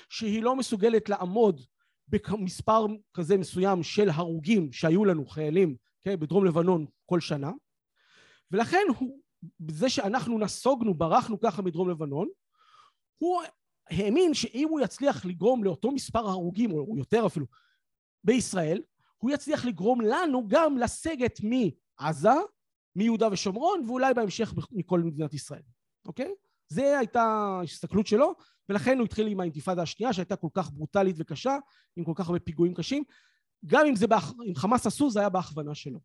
שהיא לא מסוגלת לעמוד במספר כזה מסוים של הרוגים שהיו לנו חיילים כן, בדרום לבנון כל שנה ולכן הוא, בזה שאנחנו נסוגנו, ברחנו ככה מדרום לבנון, הוא האמין שאם הוא יצליח לגרום לאותו מספר הרוגים, או יותר אפילו, בישראל, הוא יצליח לגרום לנו גם לסגת מעזה, מיהודה ושומרון, ואולי בהמשך מכל מדינת ישראל, אוקיי? זה הייתה ההסתכלות שלו, ולכן הוא התחיל עם האינתיפאדה השנייה שהייתה כל כך ברוטלית וקשה, עם כל כך הרבה פיגועים קשים. גם אם זה, באח... אם חמאס עשו, זה היה בהכוונה שלו.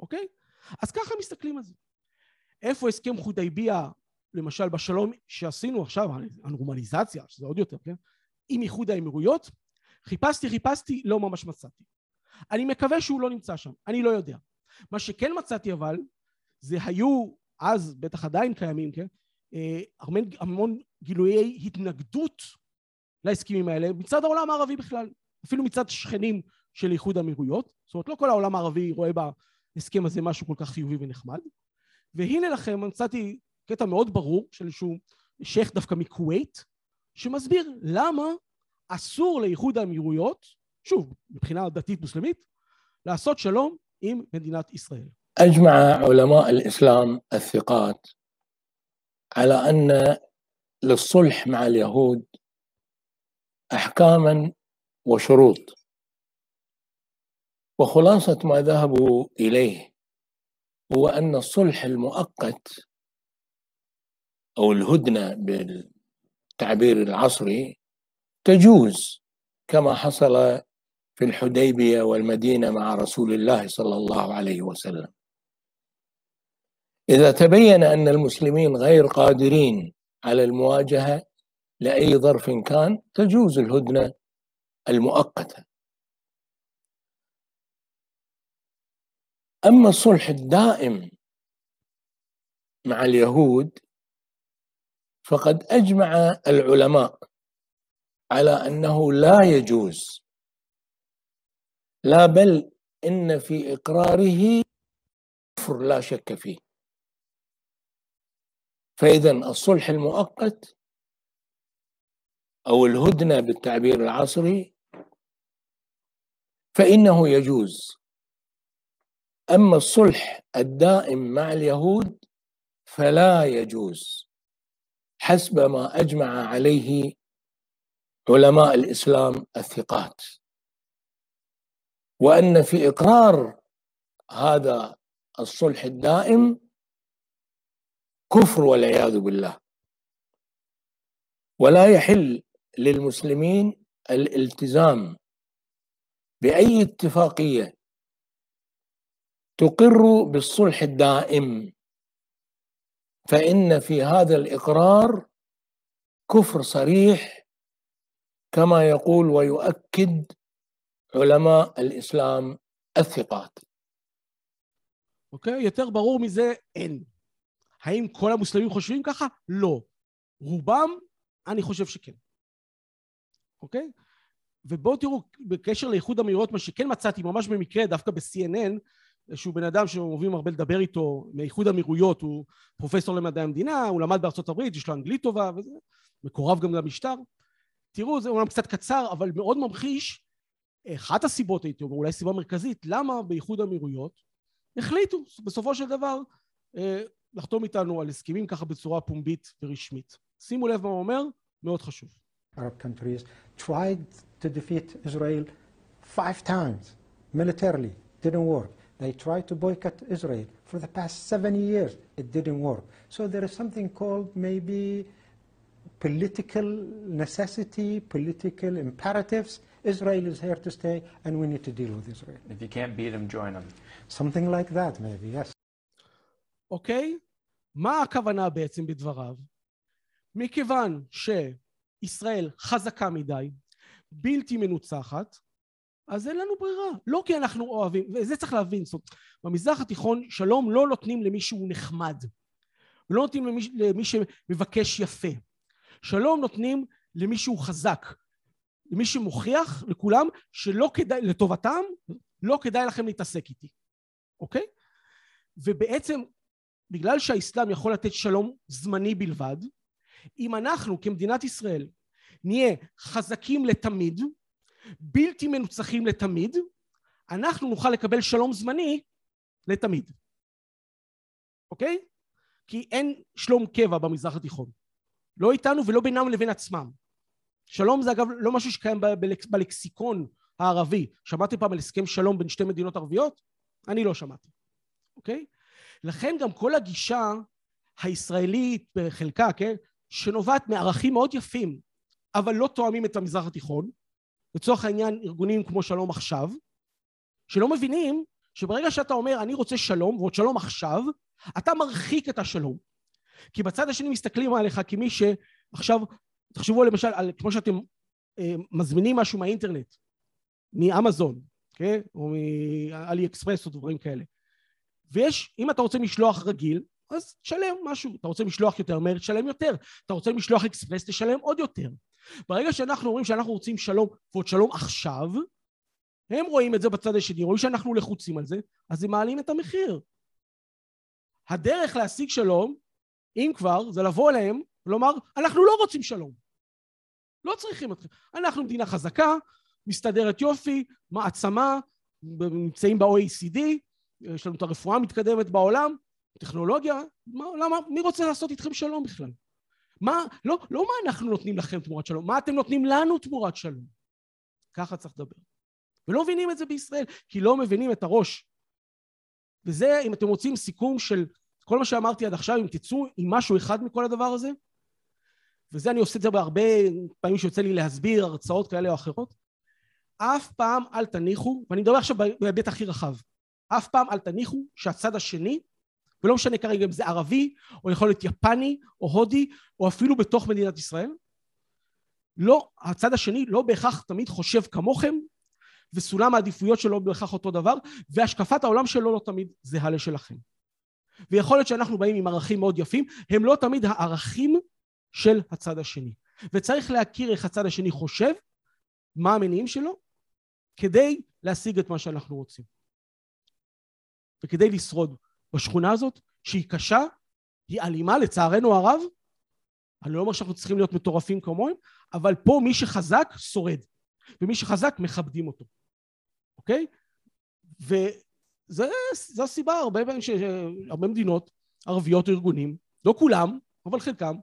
אוקיי? אז ככה מסתכלים על זה. איפה הסכם חודייביה, למשל בשלום שעשינו עכשיו, הנורמליזציה, שזה עוד יותר, כן? עם איחוד האמירויות, חיפשתי, חיפשתי, לא ממש מצאתי. אני מקווה שהוא לא נמצא שם, אני לא יודע. מה שכן מצאתי אבל, זה היו אז בטח עדיין קיימים, כן? אה, המון, המון גילויי התנגדות להסכמים האלה מצד העולם הערבי בכלל, אפילו מצד שכנים של איחוד האמירויות, זאת אומרת לא כל העולם הערבי רואה בהסכם הזה משהו כל כך חיובי ונחמד, והנה לכם מצאתי קטע מאוד ברור של איזשהו שייח' דווקא מכווית, שמסביר למה אסור לאיחוד האמירויות, שוב, מבחינה דתית מוסלמית, לעשות שלום עם מדינת ישראל. أجمع علماء الإسلام الثقات على أن للصلح مع اليهود أحكاما وشروط وخلاصة ما ذهبوا إليه هو أن الصلح المؤقت أو الهدنة بالتعبير العصري تجوز كما حصل في الحديبية والمدينة مع رسول الله صلى الله عليه وسلم. إذا تبين أن المسلمين غير قادرين على المواجهة لأي ظرف كان تجوز الهدنة المؤقتة. أما الصلح الدائم مع اليهود فقد أجمع العلماء على أنه لا يجوز. لا بل إن في إقراره كفر لا شك فيه. فإذا الصلح المؤقت أو الهدنة بالتعبير العصري فإنه يجوز. أما الصلح الدائم مع اليهود فلا يجوز حسب ما أجمع عليه علماء الإسلام الثقات. وأن في إقرار هذا الصلح الدائم كفر والعياذ بالله. ولا يحل للمسلمين الالتزام بأي اتفاقية تقر بالصلح الدائم فان في هذا الاقرار كفر صريح كما يقول ويؤكد علماء الاسلام الثقات. אוקיי? okay, יותר ברור מזה אין. האם כל המוסלמים חושבים ככה? לא. רובם, אני חושב שכן. אוקיי? ובואו תראו, בקשר לאיחוד המהירות, מה שכן מצאתי ממש במקרה, דווקא ב-CNN, שהוא בן אדם שאוהבים הרבה לדבר איתו מאיחוד אמירויות, הוא פרופסור למדעי המדינה, הוא למד בארצות הברית, יש לו אנגלית טובה, וזה מקורב גם למשטר. תראו, זה אומנם קצת קצר, אבל מאוד ממחיש, אחת הסיבות, הייתי אומר, אולי סיבה מרכזית, למה באיחוד האמירויות החליטו בסופו של דבר אה, לחתום איתנו על הסכמים ככה בצורה פומבית ורשמית. שימו לב מה הוא אומר, מאוד חשוב. Arab countries tried to defeat Israel five times militarily, didn't work. They tried to boycott Israel for the past seven years, it didn't work. So there is something called maybe political necessity, political imperatives. Israel is here to stay and we need to deal with Israel. If you can't beat them, join them. Something like that maybe, yes. אוקיי? מה הכוונה בעצם בדבריו? מכיוון שישראל חזקה מדי, בלתי מנוצחת, אז אין לנו ברירה. לא כי אנחנו אוהבים, וזה צריך להבין, זאת אומרת, במזרח התיכון שלום לא נותנים למי שהוא נחמד. לא נותנים למי, למי שמבקש יפה. שלום נותנים למי שהוא חזק. למי שמוכיח לכולם שלא כדאי, לטובתם, לא כדאי לכם להתעסק איתי. אוקיי? ובעצם, בגלל שהאסלאם יכול לתת שלום זמני בלבד, אם אנחנו כמדינת ישראל נהיה חזקים לתמיד, בלתי מנוצחים לתמיד, אנחנו נוכל לקבל שלום זמני לתמיד. אוקיי? כי אין שלום קבע במזרח התיכון. לא איתנו ולא בינם לבין עצמם. שלום זה אגב לא משהו שקיים בלקסיקון הערבי. שמעתם פעם על הסכם שלום בין שתי מדינות ערביות? אני לא שמעתי, אוקיי? לכן גם כל הגישה הישראלית בחלקה, כן? שנובעת מערכים מאוד יפים, אבל לא תואמים את המזרח התיכון, לצורך העניין ארגונים כמו שלום עכשיו, שלא מבינים שברגע שאתה אומר אני רוצה שלום ועוד שלום עכשיו, אתה מרחיק את השלום. כי בצד השני מסתכלים עליך כמי שעכשיו, תחשבו למשל על כמו שאתם אה, מזמינים משהו מהאינטרנט, מאמזון, כן? או מאלי אקספרס או דברים כאלה. ויש, אם אתה רוצה משלוח רגיל, אז תשלם משהו. אתה רוצה משלוח יותר מהר, תשלם יותר. אתה רוצה משלוח אקספרס, תשלם עוד יותר. ברגע שאנחנו אומרים שאנחנו רוצים שלום, ועוד שלום עכשיו, הם רואים את זה בצד השני, רואים שאנחנו לחוצים על זה, אז הם מעלים את המחיר. הדרך להשיג שלום, אם כבר, זה לבוא אליהם ולומר, אנחנו לא רוצים שלום. לא צריכים אתכם. אנחנו מדינה חזקה, מסתדרת יופי, מעצמה, נמצאים ב-OECD, יש לנו את הרפואה המתקדמת בעולם, טכנולוגיה, מה, למה, מי רוצה לעשות איתכם שלום בכלל? מה, לא, לא מה אנחנו נותנים לכם תמורת שלום, מה אתם נותנים לנו תמורת שלום. ככה צריך לדבר. ולא מבינים את זה בישראל, כי לא מבינים את הראש. וזה, אם אתם רוצים סיכום של כל מה שאמרתי עד עכשיו, אם תצאו עם משהו אחד מכל הדבר הזה, וזה אני עושה את זה בהרבה פעמים שיוצא לי להסביר הרצאות כאלה או אחרות, אף פעם אל תניחו, ואני מדבר עכשיו בהיבט הכי רחב, אף פעם אל תניחו שהצד השני, ולא משנה כרגע אם זה ערבי, או יכול להיות יפני, או הודי, או אפילו בתוך מדינת ישראל, לא, הצד השני לא בהכרח תמיד חושב כמוכם, וסולם העדיפויות שלו בהכרח אותו דבר, והשקפת העולם שלו לא תמיד זהה לשלכם. ויכול להיות שאנחנו באים עם ערכים מאוד יפים, הם לא תמיד הערכים של הצד השני. וצריך להכיר איך הצד השני חושב, מה המניעים שלו, כדי להשיג את מה שאנחנו רוצים. וכדי לשרוד בשכונה הזאת, שהיא קשה, היא אלימה לצערנו הרב, אני לא אומר שאנחנו צריכים להיות מטורפים כמוהם, אבל פה מי שחזק שורד, ומי שחזק מכבדים אותו, אוקיי? וזו הסיבה, הרבה פעמים שהרבה מדינות ערביות או ארגונים, לא כולם, אבל חלקם,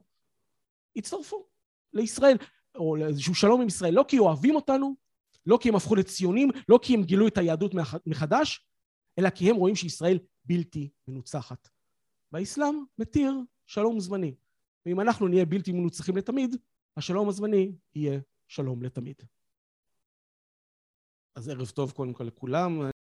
הצטרפו לישראל, או לאיזשהו שלום עם ישראל, לא כי אוהבים אותנו, לא כי הם הפכו לציונים, לא כי הם גילו את היהדות מחדש, אלא כי הם רואים שישראל בלתי מנוצחת. והאסלאם מתיר שלום זמני. ואם אנחנו נהיה בלתי מנוצחים לתמיד, השלום הזמני יהיה שלום לתמיד. אז ערב טוב קודם כל לכולם.